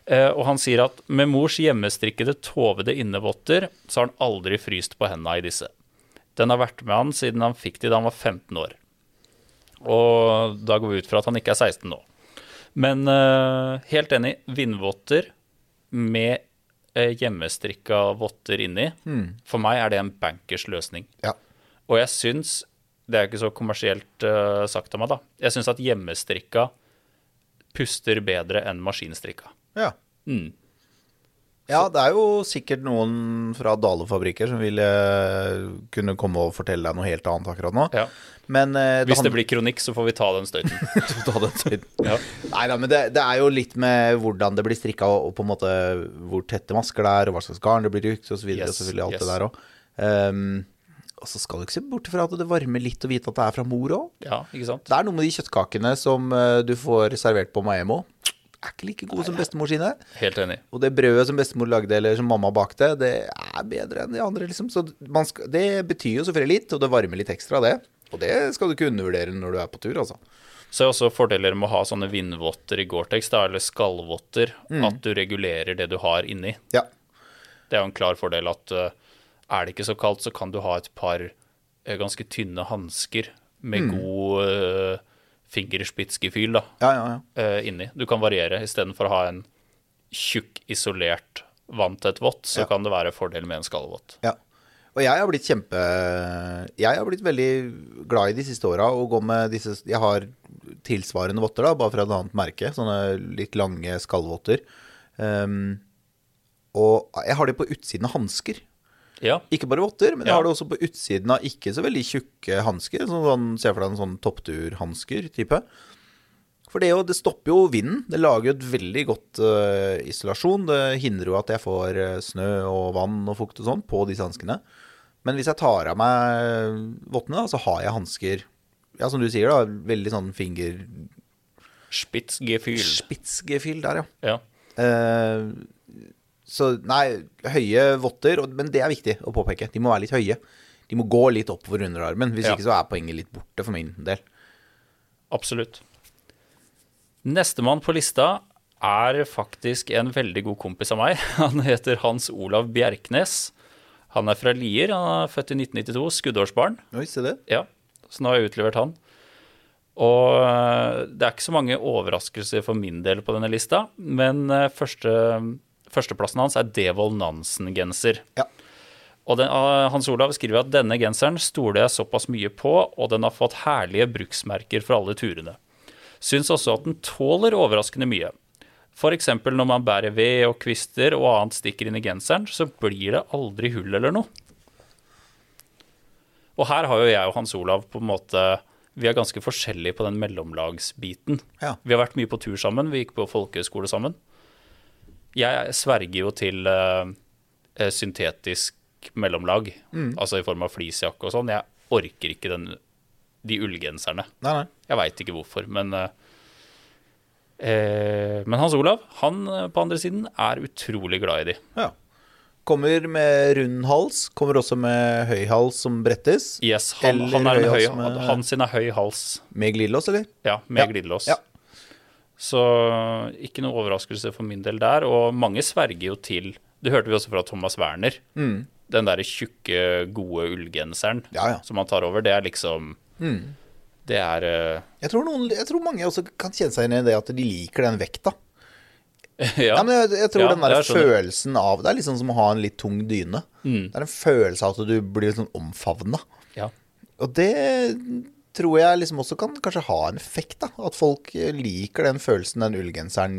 Eh, og han sier at med mors hjemmestrikkede tovede innevotter, så har han aldri fryst på henda i disse. Den har vært med han siden han fikk de da han var 15 år. Og da går vi ut fra at han ikke er 16 nå. Men uh, helt enig, vindvotter med uh, hjemmestrikka votter inni, for meg er det en bankers løsning. Ja. Og jeg syns, det er ikke så kommersielt uh, sagt av meg, da, jeg syns at hjemmestrikka puster bedre enn maskinstrikka. Ja. Mm. Ja, det er jo sikkert noen fra Dale-fabrikker som vil eh, kunne komme og fortelle deg noe helt annet akkurat nå. Ja. Men eh, Hvis det blir kronikk, så får vi ta den støyten. Ta den tiden. Ja. Nei da, men det, det er jo litt med hvordan det blir strikka, og, og på en måte hvor tette masker det er, og hva slags garn det blir brukt, og så videre, Yes, og selvfølgelig alt yes. det der òg. og så skal du ikke se bort fra at det varmer litt å vite at det er fra mor òg. ja, ikke sant? Det er noe med de kjøttkakene som eh, du får servert på Maemmo. Er ikke like gode som bestemor sine. Helt enig. Og det brødet som bestemor lagde, eller som mamma bakte, det er bedre enn de andre, liksom. Så man skal, det betyr jo selvfølgelig litt, og det varmer litt ekstra, det. Og det skal du ikke undervurdere når du er på tur, altså. Så er også fordeler med å ha sånne vindvotter i Gore-Tex, eller skallvotter, Mm. at du regulerer det du har inni. Ja. Det er jo en klar fordel at eh, er det ikke så kaldt, så kan du ha et par eh, ganske tynne hansker med Mm. god uh, fingerspitzgefühl da, Ja, ja, ja. Uh, inni. Du kan variere. Istedenfor å ha en tjukk, isolert vanntett vått, så kan det være fordel med en skallvott. Ja. Og jeg har blitt kjempe Jeg har blitt veldig glad i de siste åra å gå med disse Jeg har tilsvarende votter, da, bare fra et annet merke. Sånne litt lange skallvotter. Um, og jeg har det på utsiden av hansker. Ja, Ikke bare votter, men jeg har det også på utsiden av ikke så veldig tjukke hansker. Sånn, sånn, se for deg en sånn toppturhansker type. For det, jo, det stopper jo vinden. Det lager jo et veldig godt uh, isolasjon. Det hindrer jo at jeg får eh, snø og vann og fukt og sånn på disse hanskene. Men hvis jeg tar av meg vottene, da, så har jeg hansker Ja, som du sier, da. Veldig sånn finger... spitzgefühl. Spitzgefühl der, ja. Ja. Eh, så nei, høye votter, men det er viktig å påpeke. De må være litt høye. De må gå litt oppover underarmen. Hvis Ja. ikke så er poenget litt borte for min del. Absolutt. Nestemann på lista er faktisk en veldig god kompis av meg. Han heter Hans Olav Bjerknes. Han er fra Lier. Han er født i 1992, skuddårsbarn. Oi, se det. Ja, så nå har jeg utlevert han. Og øh, det er ikke så mange overraskelser for min del på denne lista, men øh, første, førsteplassen hans er Devold Nansen-genser. Ja. Og den, øh, Hans Olav skriver at denne genseren stoler jeg såpass mye på, og den har fått herlige bruksmerker for alle turene. Syns også at den tåler overraskende mye. F.eks. når man bærer ved og kvister og annet stikker inn i genseren, så blir det aldri hull eller noe. Og her har jo jeg og Hans Olav på en måte Vi er ganske forskjellige på den mellomlagsbiten. Ja. Vi har vært mye på tur sammen. Vi gikk på folkehøyskole sammen. Jeg sverger jo til eh, syntetisk mellomlag, altså i form av fleecejakke og sånn. Jeg orker ikke den, de ullgenserne. Nei, nei. Jeg veit ikke hvorfor, men uh, eh, Men Hans Olav, han på andre siden er utrolig glad i de. Ja. Kommer med rund hals. Kommer også med høy hals som brettes. Yes, han, han høy med- han sin er høy hals. Med glidelås, eller? Ja, med Ja. glidelås. Ja. Så ikke noe overraskelse for min del der. Og mange sverger jo til Det hørte vi også fra Thomas Werner. Den derre tjukke, gode ullgenseren Mm. Ja, ja. som han tar over, det er liksom Det er uh... Jeg tror, noen, jeg tror mange også kan kjenne seg igjen i det at de liker den vekta. Ja. Ja, men jeg, jeg tror den der følelsen av Det er liksom som å ha en litt tung dyne. Mm. Det er en følelse av at du blir sånn omfavna. ja. Og det tror jeg liksom også kan kanskje ha en effekt, da. At folk eh, liker den følelsen den ullgenseren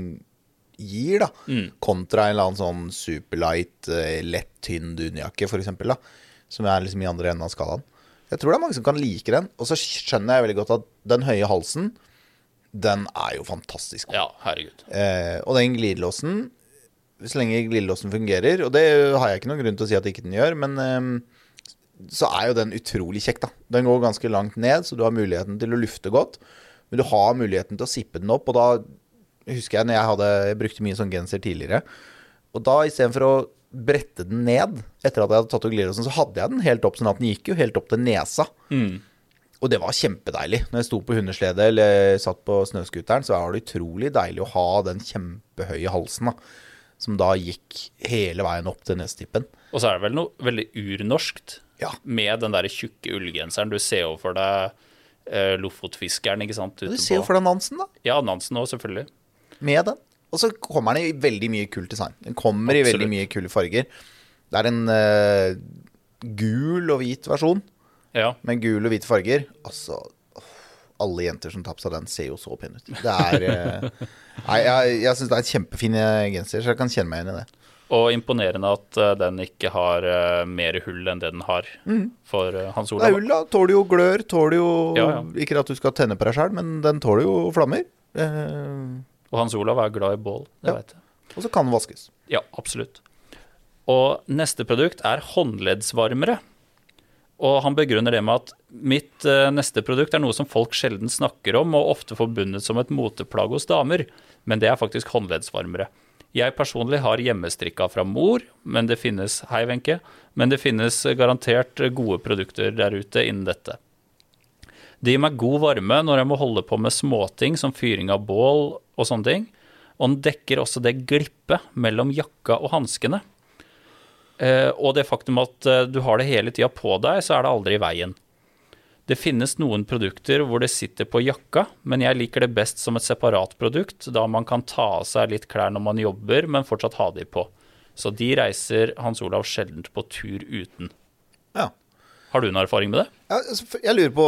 gir, da. Kontra en eller annen sånn superlight, eh, lett, tynn dunjakke, eksempel. Som er liksom i andre enden av skalaen. Jeg tror det er mange som kan like den. Og så skjønner jeg veldig godt at den høye halsen, den er jo fantastisk. ja, herregud. Eh, og den glidelåsen, så lenge glidelåsen fungerer, og det har jeg ikke noen grunn til å si at ikke den gjør, men eh, så er jo den utrolig kjekk, da. Den går ganske langt ned, så du har muligheten til å lufte godt. Men du har muligheten til å sippe den opp, og da husker jeg når jeg hadde Jeg brukte mye sånn genser tidligere. Og da istedenfor å brette den ned etter at jeg hadde tatt og glidelåsen, så hadde jeg den helt opp, sånn at den gikk jo helt opp til nesa. Og det var kjempedeilig. Når jeg sto på hundeslede eller satt på snøscooteren, så var det utrolig deilig å ha den kjempehøye halsen, da. Som da gikk hele veien opp til nesetippen. Og så er det vel noe veldig urnorskt Ja. med den der tjukke ullgenseren. Du ser jo for deg eh, Lofotfiskeren, ikke sant? Du ser jo for deg Nansen, da. Ja, Nansen òg, selvfølgelig. med den. Og så kommer den i veldig mye kult design. Den kommer i veldig mye kule farger. Det er en uh, gul og hvit versjon Ja. med gul og hvite farger. Altså Alle jenter som tar på seg den, ser jo så pene ut. Det er uh, Nei, jeg, jeg syns det er en kjempefin genser, så jeg kan kjenne meg igjen i det. Og imponerende at eh, den ikke har eh, mer hull enn det den har for eh, Hans Mm. Det er Olav. Nei, da. Tåler jo glør. Tåler jo Ja, ja. Ikke at du skal tenne på deg sjøl, men den tåler jo flammer. Eh, Og Hans Olav er glad i bål, det Ja. vet jeg. og så kan den vaskes. Ja, absolutt. Og neste produkt er håndleddsvarmere. Og han begrunner det med at mitt neste produkt er noe som folk sjelden snakker om, og ofte forbundet som et moteplagg hos damer, men det er faktisk håndleddsvarmere. Jeg personlig har hjemmestrikka fra mor, men det finnes Hei, Wenche. Men det finnes garantert gode produkter der ute innen dette. Det gir meg god varme når jeg må holde på med småting som fyring av bål og sånne ting. Og den dekker også det glippet mellom jakka og hanskene. Eh, og det faktum at eh, du har det hele tida på deg, så er det aldri i veien. Det finnes noen produkter hvor det sitter på jakka, men jeg liker det best som et separat produkt, da man kan ta av seg litt klær når man jobber, men fortsatt ha de på. Så de reiser Hans Olav sjelden på tur uten. Ja. Har du noen erfaring med det? Altså, jeg lurer på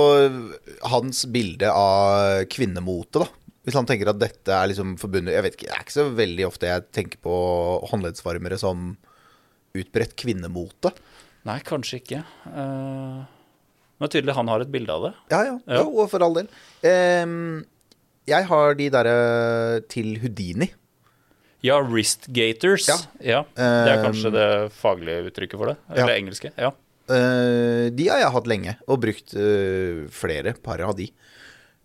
hans bilde av kvinnemote, da. Hvis han tenker at dette er liksom forbundet Jeg vet ikke, det er ikke så veldig ofte jeg tenker på håndleddsvarmere som utbredt kvinnemote. Nei, kanskje ikke. Eh, men det er tydelig han har et bilde av det. Ja, ja. Ja. Jo, for all del. Um, jeg har de derre til Houdini. Ja, wristgators. Ja. Ja. Det er kanskje det faglige uttrykket for det. ja. Eller engelske. Ja. Uh, de har jeg hatt lenge, og brukt uh, flere par av de.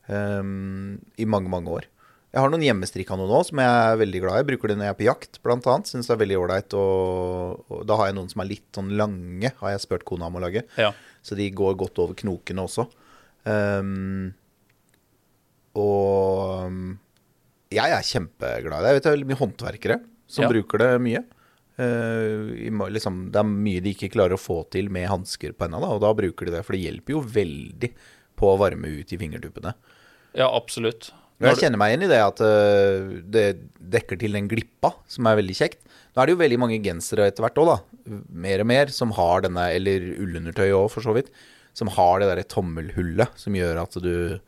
um, I mange, mange år. Jeg har noen hjemmestrikka noen nå som jeg er veldig glad i. Jeg bruker det når jeg er på jakt, annet. Syns det er veldig ålreit. Og, og da har jeg noen som er litt sånn lange, har jeg spurt kona om å lage. ja. Så de går godt over knokene også. Um, og um, jeg er kjempeglad i det. Jeg vet det er veldig mye håndverkere som Ja. bruker det mye. Uh, liksom, det er mye de ikke klarer å få til med hansker på henda, og da bruker de det. For det hjelper jo veldig på å varme ut i fingertuppene. ja, absolutt. Jeg kjenner meg igjen i det at øh, det dekker til den glippa, som er veldig kjekt. Nå er det jo veldig mange gensere etter hvert òg, da. Mer og mer, som har denne, eller ullundertøy òg, for så vidt. Som har det derre tommelhullet som gjør at du,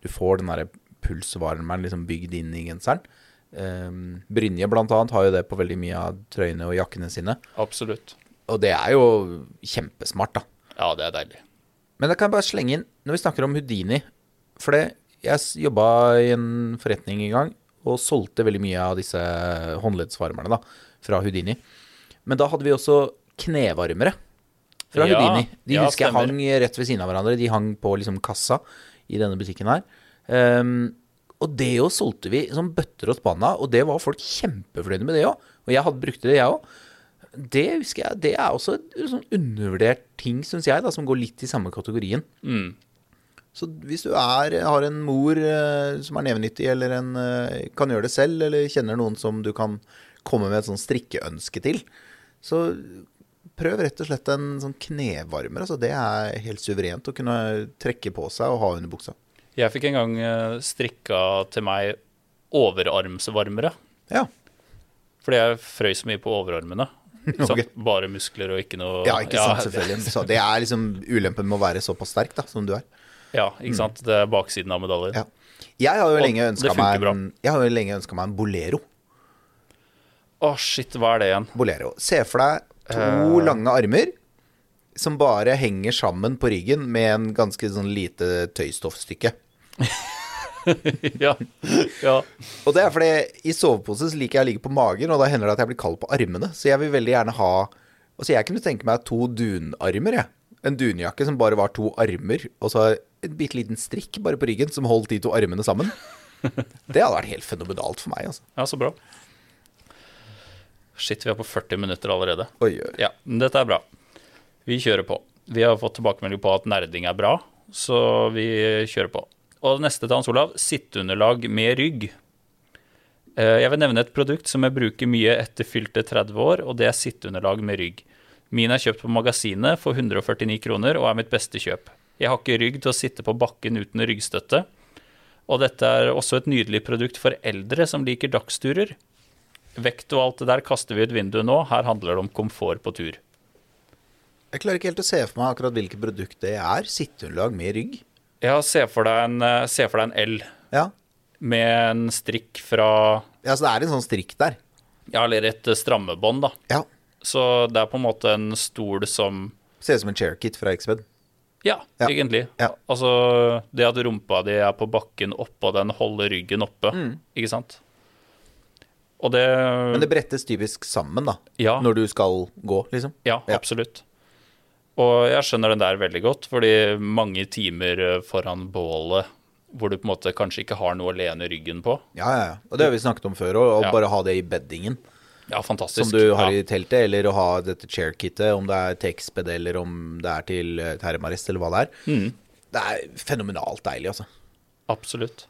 du får den derre pulsvarmeren liksom bygd inn i genseren. Um, Brynje blant annet har jo det på veldig mye av trøyene og jakkene sine. Absolutt. Og det er jo kjempesmart, da. Ja, det er deilig. Men da kan jeg bare slenge inn, når vi snakker om Houdini For det, jeg jobba i en forretning en gang og solgte veldig mye av disse håndleddsvarmerne da, fra Houdini. Men da hadde vi også knevarmere fra Ja, Houdini. De ja, husker jeg hang rett ved siden av hverandre. De hang på liksom kassa i denne butikken her. Um, og det jo solgte vi som bøtter og spanna, og det var folk kjempefornøyde med det òg. Og jeg hadde brukte det, jeg òg. Det husker jeg, det er også en sånn undervurdert ting, syns jeg, da, som går litt i samme kategorien. Mm. Så hvis du er, har en mor eh, som er nevenyttig, eller en, eh, kan gjøre det selv, eller kjenner noen som du kan komme med et sånn strikkeønske til, så prøv rett og slett en sånn knevarmer. Altså, det er helt suverent å kunne trekke på seg og ha under buksa. Jeg fikk en gang eh, strikka til meg overarmsvarmere. Ja, Fordi jeg frøys mye på overarmene. Okay. Bare muskler og ikke noe ja ikke sant, selvfølgelig. Så det er liksom ulempen med å være såpass sterk da, som du er. Ja, ikke sant. Det er baksiden av medaljen. Ja. Jeg har jo lenge ønska meg, meg en bolero. Å, shit, hva er det igjen? Bolero. Se for deg to uh... lange armer som bare henger sammen på ryggen med en ganske sånn lite tøystoffstykke. ja. ja. Og det er fordi i sovepose liker jeg å ligge på magen, og da hender det at jeg blir kald på armene. Så jeg vil veldig gjerne ha Altså jeg kunne tenke meg to dunarmer, jeg. En dunjakke som bare var to armer, og så en bitte liten strikk bare på ryggen som holdt de to armene sammen. Det hadde vært helt fenomenalt for meg, altså. Ja, så bra. Shit, vi er på 40 minutter allerede. Oi, oi. Ja, men dette er bra. Vi kjører på. Vi har fått tilbakemelding på at nerding er bra, så vi kjører på. Og neste til Hans Olav, sitteunderlag med rygg. Eh, Jeg vil nevne et produkt som jeg bruker mye etter fylte 30 år, og det er sitteunderlag med rygg. Min er kjøpt på magasinet for 149 kroner og er mitt beste kjøp. Jeg har ikke rygg til å sitte på bakken uten ryggstøtte. Og dette er også et nydelig produkt for eldre som liker dagsturer. Vekt og alt det der kaster vi ut vinduet nå. Her handler det om komfort på tur. Jeg klarer ikke helt å se for meg akkurat hvilket produkt det er. Sitteunderlag med rygg. Ja, se for deg en, eh, se for deg en L Ja. med en strikk fra ja, så det er en sånn strikk der. Ja, eller et eh, strammebånd, da. Ja. Så det er på en måte en stol som Ser ut som en chairkit fra Xbed. Ja, Ja. egentlig. Ja. Altså det at rumpa di er på bakken oppå den, holder ryggen oppe, ikke sant? Og det Mm. Men det brettes typisk sammen, da. Ja. Når du skal gå, liksom. Ja, absolutt. Og jeg skjønner den der veldig godt, fordi mange timer eh, foran bålet hvor du på en måte kanskje ikke har noe å lene ryggen på. Ja, ja, ja. Og det har vi snakket om før òg. Å bare ha det i beddingen. Ja, fantastisk. Som du har ja. i teltet, eller å ha dette chairkitet, om det er Xbed eller om det er til eh, termarest, eller hva det er. Mm. Det er fenomenalt deilig, altså. Absolutt.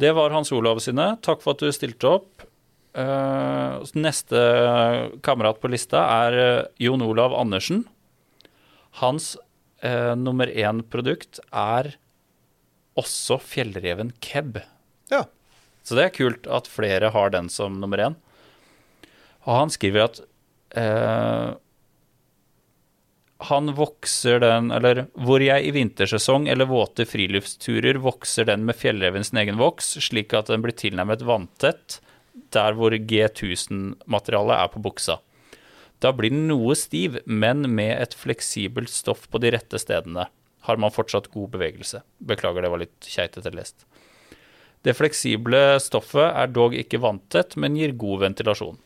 Det var Hans Olav sine. Takk for at du stilte opp. Eh, neste kamerat på lista er eh, Jon Olav Andersen. Hans eh, nummer én-produkt er også fjellreven keb. Ja. Så det er kult at flere har den som nummer én. Og han skriver at eh, han vokser den Eller hvor jeg i vintersesong eller våte friluftsturer vokser den med fjellreven sin egen voks, slik at den blir tilnærmet vanntett der hvor G1000-materialet er på buksa. Da blir den noe stiv, men med et fleksibelt stoff på de rette stedene har man fortsatt god bevegelse. Beklager, det var litt keitete lest. Det fleksible stoffet er dog ikke vanntett, men gir god ventilasjon.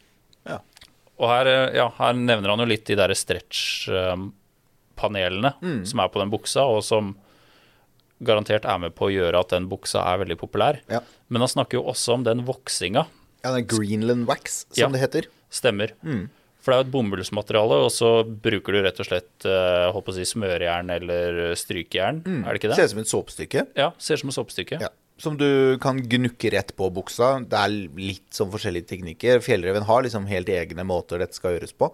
Og her, eh, ja, her nevner han jo litt de der stretch-panelene Mm. som er på den buksa, og som garantert er med på å gjøre at den buksa er veldig populær. Ja. Men han snakker jo også om den voksinga. ja, den Greenland wax, som Ja. det heter. Stemmer. Mm. For det er jo et bomullsmateriale, og så bruker du rett og slett eh, holdt på å si smørjern eller strykejern. Er det ikke det? Ser ut som et såpestykke. Ja, ser ut som et såpestykke. Ja. Som du kan gnukke rett på buksa. Det er litt sånn forskjellige teknikker. Fjellreven har liksom helt egne måter dette skal gjøres på.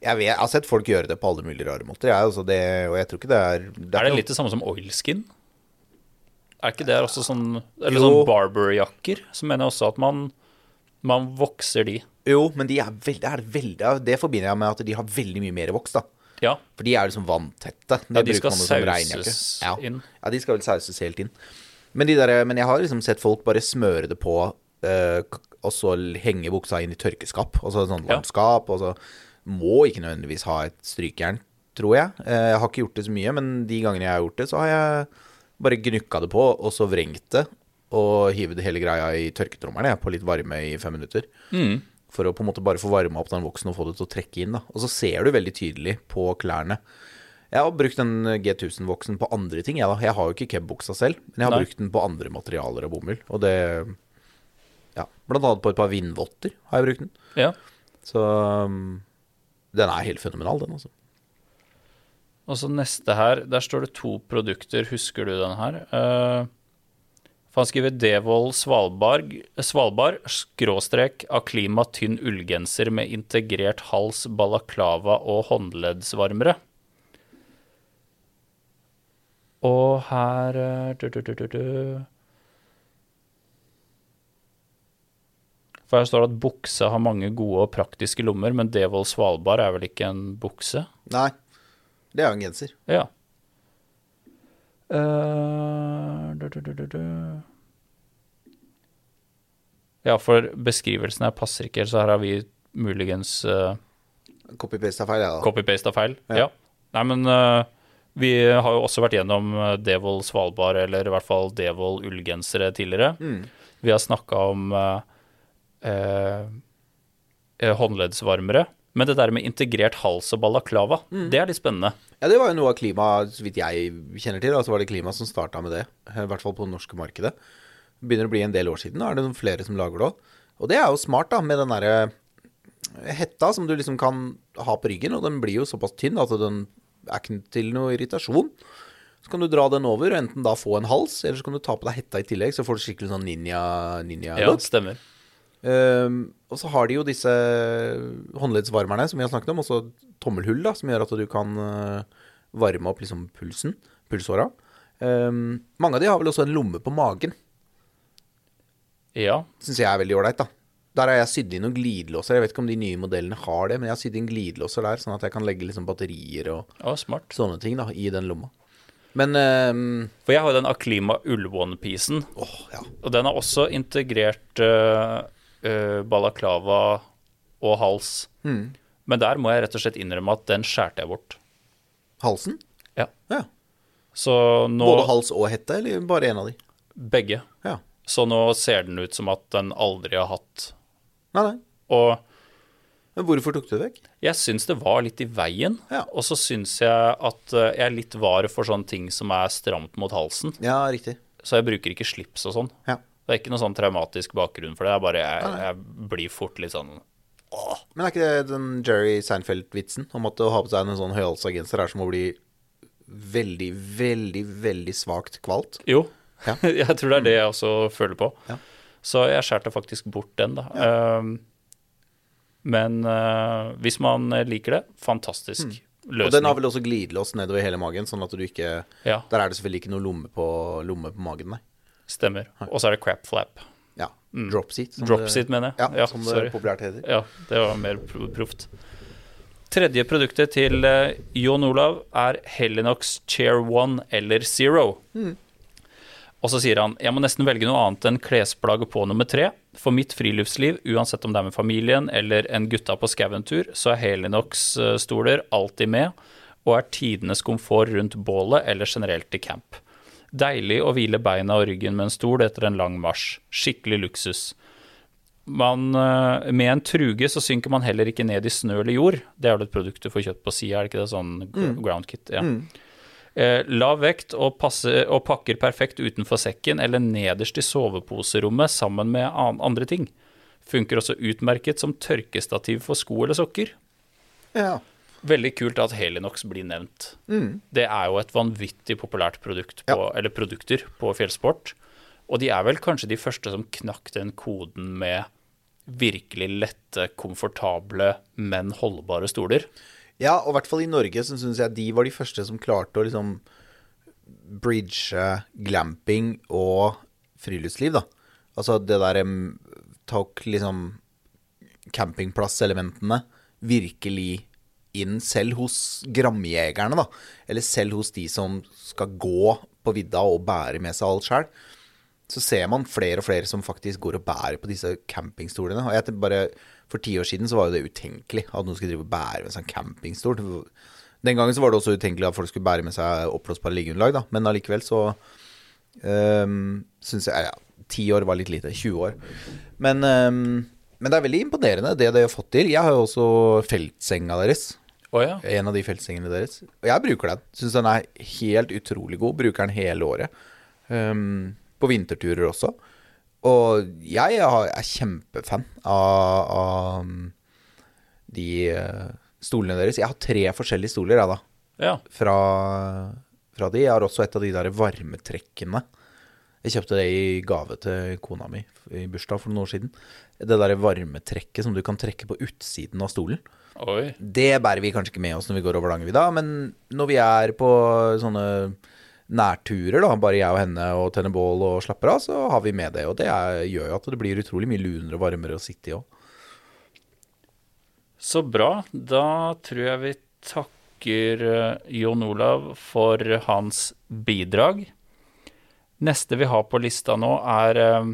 Jeg, vet, jeg har sett folk gjøre det på alle mulige rare måter, jeg, altså det, og jeg tror ikke det er Det Er det litt det samme som oilskin? Er ikke det også sånn Eller Jo. sånn barberjakker? Så mener jeg også at man, man vokser de. Jo, men de er veldig, er veldig, det forbinder jeg med at de har veldig mye mer voks, da. Ja. For de er liksom vanntette. Det Ja, de skal sauses ja. inn. Ja, de skal vel sauses helt inn. Men, de der, men jeg har liksom sett folk bare smøre det på, eh, og så henge buksa inn i tørkeskap. Altså sånn Ja. varmt skap. Og så må ikke nødvendigvis ha et strykejern, tror jeg. Eh, jeg har ikke gjort det så mye, men de gangene jeg har gjort det, så har jeg bare gnukka det på, og så vrengt det. Og hivet hele greia i tørketrommelen jeg, på litt varme i fem minutter. Mm. For å på en måte bare få varma opp den voksen og få det til å trekke inn. da Og så ser du veldig tydelig på klærne. Jeg har brukt den G1000-voksen på andre ting. Jeg, jeg har jo ikke kebbuksa selv, men jeg har Nei. brukt den på andre materialer og bomull. Og det Ja, blant annet på et par vindvotter har jeg brukt den. ja. Så um, den er helt fenomenal, den, altså. Og så neste her, der står det to produkter. Husker du den her? Uh, for han skriver Devold Svalbard, Svalbard skråstrek Aklima tynn ullgenser med integrert hals, balaklava og håndleddsvarmere. Og her eh, du, du, du. For her står det at bukse har mange gode og praktiske lommer, men Devold Svalbard er vel ikke en bukse? Nei, det er jo en genser. Ja. Uh. Ja, for beskrivelsen her passer ikke, så her har vi muligens uh, Copy-paste av feil, ja. copy-paste av feil. Ja. Ja. Nei, men eh, vi har jo også vært gjennom eh, Devold Svalbard, eller i hvert fall Devold ullgensere tidligere. Mm. Vi har snakka om eh, eh, eh, håndleddsvarmere. Men det der med integrert hals og balaklava, Mm. det er litt spennende. Ja, det var jo noe av klima, så vidt jeg kjenner til. Altså var det klima som starta med det. I hvert fall på det norske markedet. Det begynner å bli en del år siden. da er det noen flere som lager det òg. Og det er jo smart, da, med den derre hetta som du liksom kan ha på ryggen, og den blir jo såpass tynn at den er ikke til noe irritasjon. Så kan du dra den over og enten da få en hals, eller så kan du ta på deg hetta i tillegg, så får du skikkelig sånn ninja-look. Ninja Ja, stemmer. Um, og så har de jo disse håndleddsvarmerne som vi har snakket om, også tommelhull, da, som gjør at du kan eh, varme opp liksom pulsen, pulsåra. Um, mange av de har vel også en lomme på magen. Ja. Syns jeg er veldig ålreit, da. Der har jeg sydd inn noen glidelåser. Jeg vet ikke om de nye modellene har det, men jeg har sydd inn glidelåser der, sånn at jeg kan legge liksom batterier og ja, smart. sånne ting da, i den lomma. Men um, For jeg har jo den Aklima ull-onepiecen. Oh, ja. og den har også integrert uh, balaklava og hals. Mm. Men der må jeg rett og slett innrømme at den skjærte jeg bort. Halsen? Ja. Ja. Så nå Både hals og hette, eller bare en av de? Begge. Ja. Så nå ser den ut som at den aldri har hatt Nei, nei. Og Men hvorfor tok du det vekk? jeg syns det var litt i veien. Ja. Og så syns jeg at eh, jeg er litt var for sånne ting som er stramt mot halsen. Ja, riktig. Så jeg bruker ikke slips og sånn. Ja. Det er ikke noe sånn traumatisk bakgrunn for det. Er bare jeg, jeg blir fort litt sånn Men er ikke det den Jerry Seinfeld-vitsen om at å ha på seg en sånn høyhalsa genser er som å bli veldig, veldig, veldig svakt kvalt? Jo, Ja. jeg tror det er det jeg også føler på. Ja. Så jeg skjærte faktisk bort den, da. Ehm, men uh, hvis man liker det, fantastisk Mm. Og den har vel også glidelås nedover hele magen, sånn at du ikke Ja, Der er det selvfølgelig ikke noe lomme på, lomme på magen, nei. stemmer. Og så er det crap flap. Ja. Drop seat. som Drop det- seat, mener jeg. Ja, Ja, som sorry. det populært heter. Ja, det var mer pro- proft. Tredje produktet til uh, Jon Olav er Helinox Chair One eller Zero. Og så sier han jeg må nesten velge noe annet enn klesplagg på nummer tre. For mitt friluftsliv, uansett om det er med familien eller en gutta på skaventur, så er Helinox-stoler alltid med, og er tidenes komfort rundt bålet eller generelt i camp. Deilig å hvile beina og ryggen med en stol etter en lang marsj. Skikkelig luksus. Man, eh, med en truge så synker man heller ikke ned i snø eller jord. Det er vel et produkt du får kjøpt på sida, er det ikke det? Sånn ground kit. Ja. Eh, lav vekt og, passe, og pakker perfekt utenfor sekken eller nederst i soveposerommet sammen med an, andre ting. Funker også utmerket som tørkestativ for sko eller sokker. Ja. Veldig kult at Helinox blir nevnt. Det er jo et vanvittig populært produkt på, eller produkter på fjellsport. Og de er vel kanskje de første som knakk den koden med virkelig lette, komfortable, men holdbare stoler. Ja, og i hvert fall i Norge så syns jeg de var de første som klarte å liksom bridge glamping og friluftsliv, da. Altså det der em, tok liksom campingplasselementene virkelig inn selv hos gramjegerne, da. Eller selv hos de som skal gå på vidda og bære med seg alt sjøl. Så ser man flere og flere som faktisk går og bærer på disse campingstolene. Og jeg bare, For ti år siden så var jo det utenkelig at noen skulle drive og bære med seg en campingstol. Den gangen så var det også utenkelig at folk skulle bære med seg oppblåsbare liggeunderlag, da. Men allikevel så um, syns jeg Ja, ti år var litt lite. 20 år. Men, um, men det er veldig imponerende det de har fått til. Jeg har jo også feltsenga deres. Oh, ja. En av de feltsengene deres. Og jeg bruker den. Syns den er helt utrolig god. Bruker den hele året. Um, på vinterturer også. Og jeg er kjempefan av, av de eh, stolene deres. Jeg har tre forskjellige stoler, jeg, da. ja. Fra, fra de. Jeg har også et av de der varmetrekkene. Jeg kjøpte det i gave til kona mi i bursdag for noen år siden. Det der varmetrekket som du kan trekke på utsiden av stolen. Oi. Det bærer vi kanskje ikke med oss når vi går over Langevidda, men når vi er på sånne nærturer, da, bare jeg og henne og tenner bål og slapper av, så har vi med det. Og det er, gjør jo at det blir utrolig mye lunere og varmere å sitte i òg. Så bra. Da tror jeg vi takker eh, Jon Olav for hans bidrag. Neste vi har på lista nå, er eh,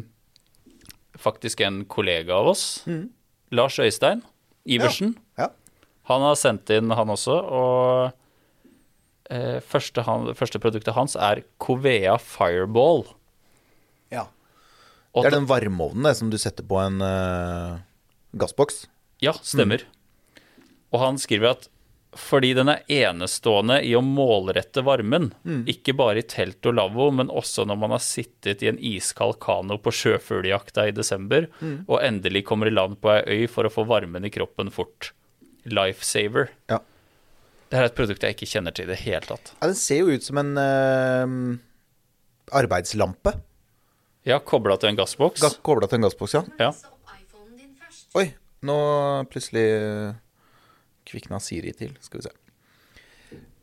faktisk en kollega av oss. Lars Øystein Iversen. Ja. Han har sendt inn, han også, og eh, første, han, første produktet hans er Covea Fireball. ja. Og Det er den varmeovnen det, som du setter på en uh, gassboks. Ja, stemmer. Og han skriver at fordi den er enestående i å målrette varmen. Ikke bare i telt og lavvo, men også når man har sittet i en iskald kano på sjøfugljakta i desember, og endelig kommer i land på ei øy for å få varmen i kroppen fort. Lifesaver. Ja. Det er et produkt jeg ikke kjenner til i det hele tatt. ja, den ser jo ut som en eh, arbeidslampe. Ja, kobla til en gassboks. Ga- Kobla til en gassboks, ja. Ja. Oi, nå plutselig eh, kvikna Siri til. Skal vi se.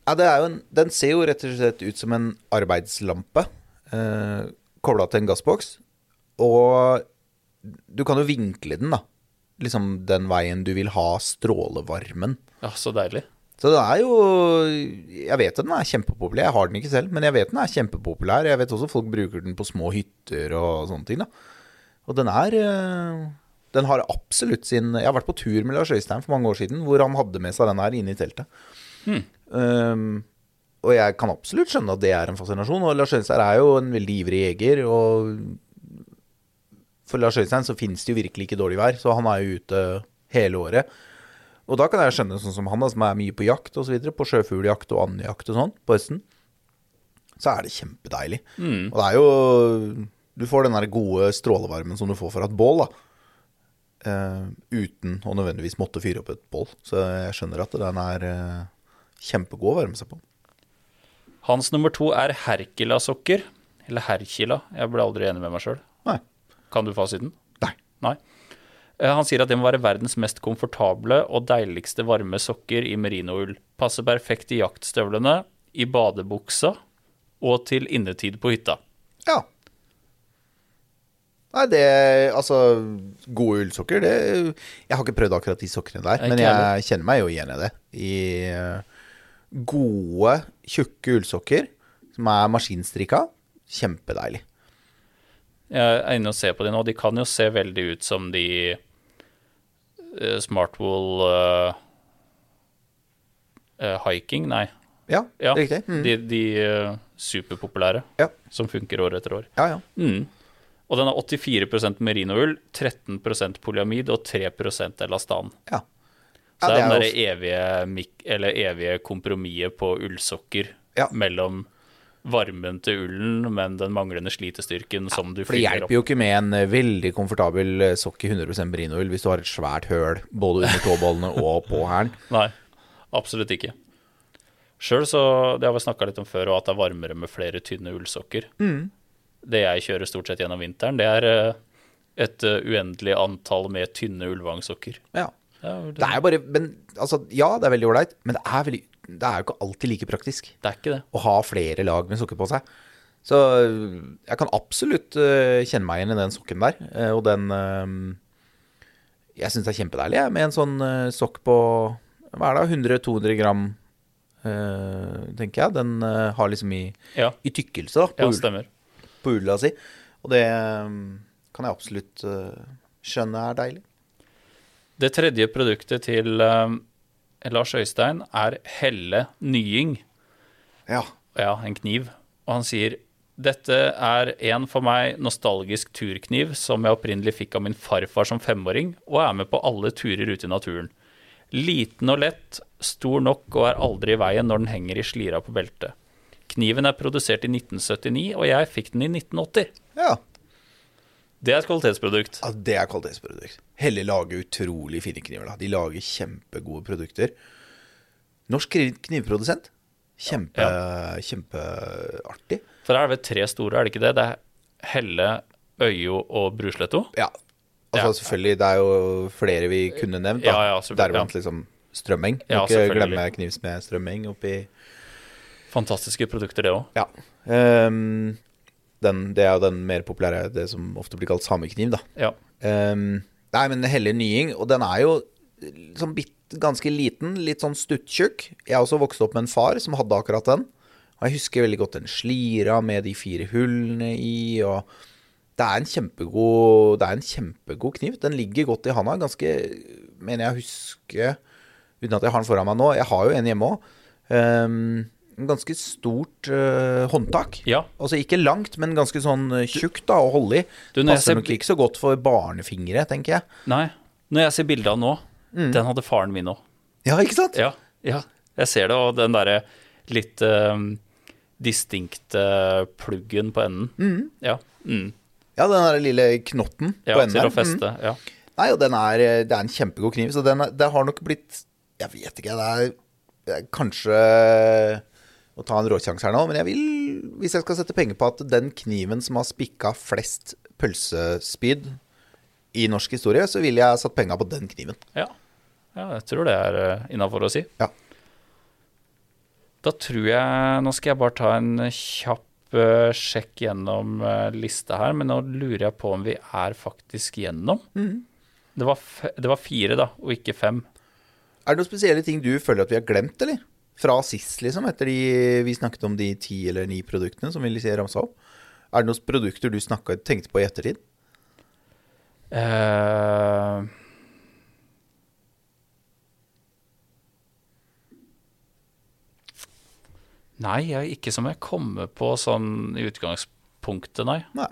Ja, det er jo en, den ser jo rett og slett ut som en arbeidslampe eh, kobla til en gassboks. Og du kan jo vinkle den, da. Liksom den veien du vil ha strålevarmen. ja, så deilig. Så det er jo Jeg vet at den er kjempepopulær. Jeg har den ikke selv, men jeg vet den er kjempepopulær. Jeg vet også folk bruker den på små hytter og sånne ting. da Og den er eh, Den har absolutt sin Jeg har vært på tur med Lars Øystein for mange år siden, hvor han hadde med seg den her inne i teltet. Um, og jeg kan absolutt skjønne at det er en fascinasjon. Og Lars Øystein er jo en veldig ivrig jeger. Og for Lars Øystein så finnes det jo virkelig ikke dårlig vær, så han er jo ute hele året. Og da kan jeg skjønne sånn som han, da, som er mye på jakt osv., på sjøfugljakt og andjakt og sånn på høsten, så er det kjempedeilig. Og det er jo Du får den der gode strålevarmen som du får fra et bål, da. Uh, uten å nødvendigvis måtte fyre opp et bål. Så jeg skjønner at den er uh, kjempegod å varme seg på. Hans nummer to er Herkila-sokker. Eller Herkila. Jeg ble aldri enig med meg sjøl. Kan du fasiten? Nei. Nei. Eh, Han sier at det må være verdens mest komfortable og deiligste varme sokker i merinoull. Passer perfekt i jaktstøvlene, i badebuksa og til innetid på hytta. Ja. Nei, det Altså, gode ullsokker, det Jeg har ikke prøvd akkurat de sokkene der, men jeg kjenner meg jo igjen i det. I eh, gode, tjukke ullsokker som er maskinstrikka. Kjempedeilig. Jeg er inne og ser på de nå. De kan jo se veldig ut som de uh, Smartwool uh, uh, hiking, nei. Ja, Ja, riktig. Mm. de, de uh, superpopulære Ja. som funker år etter år. ja, ja. Mm. Og den har 84% merinoull, 13% polyamid og 3% elastan. ja. Så det er den derre der evige, evige kompromisset på ullsokker mellom varmen til ullen, men den manglende slitestyrken som du For det hjelper opp. jo ikke med en eh, veldig komfortabel eh, sokk i 100% merinoull hvis du har et svært høl både under tåbollene og på hælen. Nei, absolutt ikke. Sjøl så Det har vi snakka litt om før, og at det er varmere med flere tynne ullsokker. Mm. Det jeg kjører stort sett gjennom vinteren, det er eh, et uendelig antall med tynne ullvangsokker. Ja. Ja, det, Det er jo bare men, altså, Ja, det er veldig ålreit, men det er, veldig, det er jo ikke alltid like praktisk. det er ikke det. å ha flere lag med sokker på seg. Så jeg kan absolutt uh, kjenne meg igjen i den sokken der. Uh, og den uh, Jeg syns det er kjempedeilig jeg, med en sånn sokk på Hva er det, 100-200 gram, tenker jeg. Den har liksom i, Ja, i tykkelse da, på, ja stemmer. på ulla si. Og det um, kan jeg absolutt skjønne er deilig. Det tredje produktet til eh, Lars Øystein er Helle Nying. Ja. Ja, en kniv. Og han sier dette er en for meg nostalgisk turkniv som jeg opprinnelig fikk av min farfar som femåring, og er med på alle turer ute i naturen. Liten og lett, stor nok og er aldri i veien når den henger i slira på beltet. Kniven er produsert i 1979, og jeg fikk den i 1980. ja. Det er et kvalitetsprodukt. Ja, det er kvalitetsprodukt. Helle lager utrolig fine kniver. da. De lager kjempegode produkter. Norsk knivprodusent. Kjempe, Kjempeartig. For her er det tre store, er det ikke det? Det er Helle, Øyo og Brusletto. Ja. Altså Ja. selvfølgelig, det er jo flere vi kunne nevnt. Da. Ja, ja, Deriblant liksom Strømming. Ja, ikke glemme knivsmed Strømming oppi Fantastiske produkter, det òg. Ja. Ehm, den, det er jo den mer populære, det som ofte blir kalt samekniv, da. Ja. Um, nei, men Hellig Nying, og den er jo liksom bitt, ganske liten, litt sånn stuttjukk. Jeg har også vokst opp med en far som hadde akkurat den. Og jeg husker veldig godt den slira med de fire hullene i, og det er en kjempegod, det er en kjempegod kniv. Den ligger godt i handa, ganske, mener jeg å huske, uten at jeg har den foran meg nå. Jeg har jo en hjemme òg. Ganske stort uh, håndtak. ja. Altså ikke langt, men ganske sånn eh, tjukt da, å holde i. Du, Passer ser- nok ikke så godt for barnefingre, tenker jeg. Nei. Når jeg ser bildet av nå, nå, den hadde faren min òg. Ja, ikke sant? Ja. ja. Jeg ser det, og den derre litt uh, distinkte pluggen på enden. Ja. Mm. Ja, den der lille knotten ja på enden til å feste. Ja. Nei, og den er, det er en kjempegod kniv, så den er, det har nok blitt Jeg vet ikke, det er, det er kanskje å ta en råsjanse her nå, men jeg vil, hvis jeg skal sette penger på at den kniven som har spikka flest pølsespyd i norsk historie, så ville jeg satt penga på den kniven. Ja. ja, jeg tror det er uh, innafor å si. Ja. Da tror jeg Nå skal jeg bare ta en kjapp uh, sjekk gjennom uh, lista her, men nå lurer jeg på om vi er faktisk gjennom. Det, var det var fire, da, og ikke fem. Er det noen spesielle ting du føler at vi har glemt, eller? Fra sist, liksom, etter de, vi snakket om de ti eller ni produktene som vi ramsa opp. Er det noen produkter du snakket, tenkte på i ettertid? Uh, Nei, jeg, ikke som jeg kommer på sånn i utgangspunktet, nei. Nei.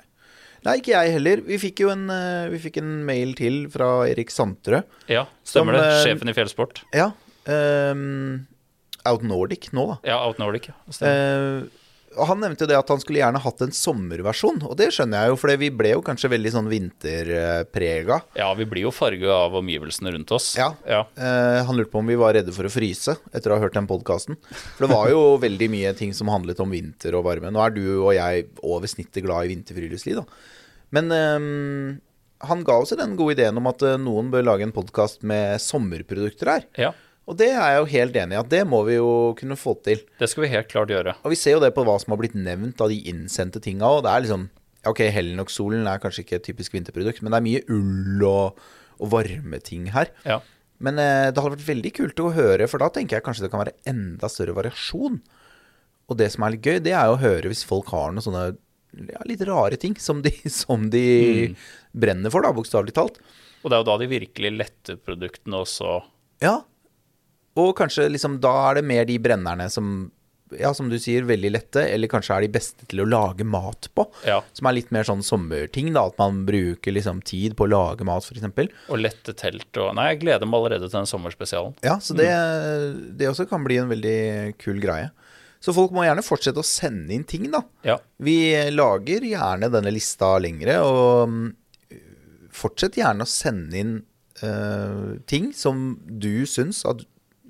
Nei, ikke jeg heller. Vi fikk jo en, eh, vi fikk en mail til fra Erik Santerød. Ja, stemmer Som, det. eh, Sjefen i Fjellsport. Ja. ehm, Out Nordic nå, da. Ja, Out Nordic. Ja. Eh, han nevnte jo det at han skulle gjerne hatt en sommerversjon, og det skjønner jeg jo, for vi ble jo kanskje veldig sånn vinterprega. Ja, vi blir jo farga av omgivelsene rundt oss. Ja. ja. Eh, han lurte på om vi var redde for å fryse etter å ha hørt den podkasten. For det var jo veldig mye ting som handlet om vinter og varme. Nå er du og jeg over snittet glad i vinterfriluftsliv, da. Men ehm, han ga også den gode ideen om at eh, noen bør lage en podkast med sommerprodukter her. ja. Og det er jeg jo helt enig i at det må vi jo kunne få til. Det skal vi helt klart gjøre. Og vi ser jo det på hva som har blitt nevnt av de innsendte tinga òg. Det er liksom Ok, Helinox-solen er kanskje ikke et typisk vinterprodukt, men det er mye ull og, og varmeting her. Ja. Men eh, det hadde vært veldig kult å høre, for da tenker jeg kanskje det kan være enda større variasjon. Og det som er litt gøy, det er jo å høre hvis folk har noen sånne ja, litt rare ting som de, som de brenner for, da, bokstavelig talt. Og det er jo da de virkelig lette produktene også Ja. Og kanskje liksom da er det mer de brennerne som ja, som du sier, veldig lette, eller kanskje er de beste til å lage mat på. Ja. Som er litt mer sånn sommerting, da. At man bruker liksom tid på å lage mat, f.eks. Og lette telt og Nei, jeg gleder meg allerede til den sommerspesialen. Ja, så det, det også kan bli en veldig kul greie. Så folk må gjerne fortsette å sende inn ting, da. Ja. Vi lager gjerne denne lista lengre, og mm, fortsett gjerne å sende inn uh, ting som du syns at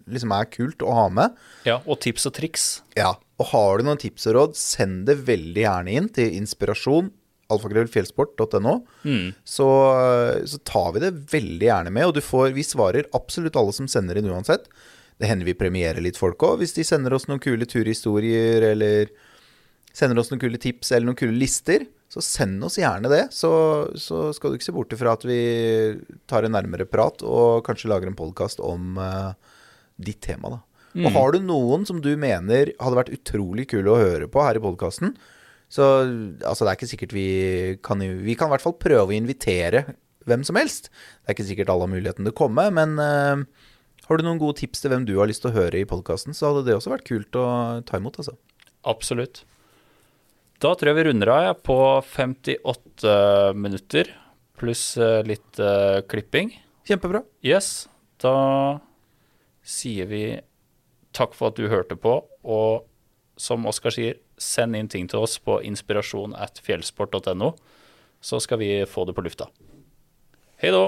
liksom er kult å ha med. ja. Og tips og triks. Ja, og har du noen tips og råd, send det veldig gjerne inn til inspirasjon alfakrøllfjellsport.no. Så, så tar vi det veldig gjerne med, og du får, vi svarer absolutt alle som sender inn uansett. Det hender vi premierer litt folk òg, hvis de sender oss noen kule turhistorier, eller sender oss noen kule tips eller noen kule lister. Så send oss gjerne det, så, så skal du ikke se bort ifra at vi tar en nærmere prat og kanskje lager en podkast om eh, ditt tema, da. Og har du noen som du mener hadde vært utrolig kule å høre på her i podkasten, så altså, det er ikke sikkert vi kan Vi kan i hvert fall prøve å invitere hvem som helst. Det er ikke sikkert alle har muligheten til å komme, men uh, har du noen gode tips til hvem du har lyst til å høre i podkasten, så hadde det også vært kult å ta imot, altså. Absolutt. Da tror jeg vi runder av på 58 minutter pluss eh, litt uh, klipping. Kjempebra. Yes. Da sier vi takk for at du hørte på, og som Oskar sier, send inn ting til oss på inspirasjon at fjellsport.no, så skal vi få det på lufta. Hei da!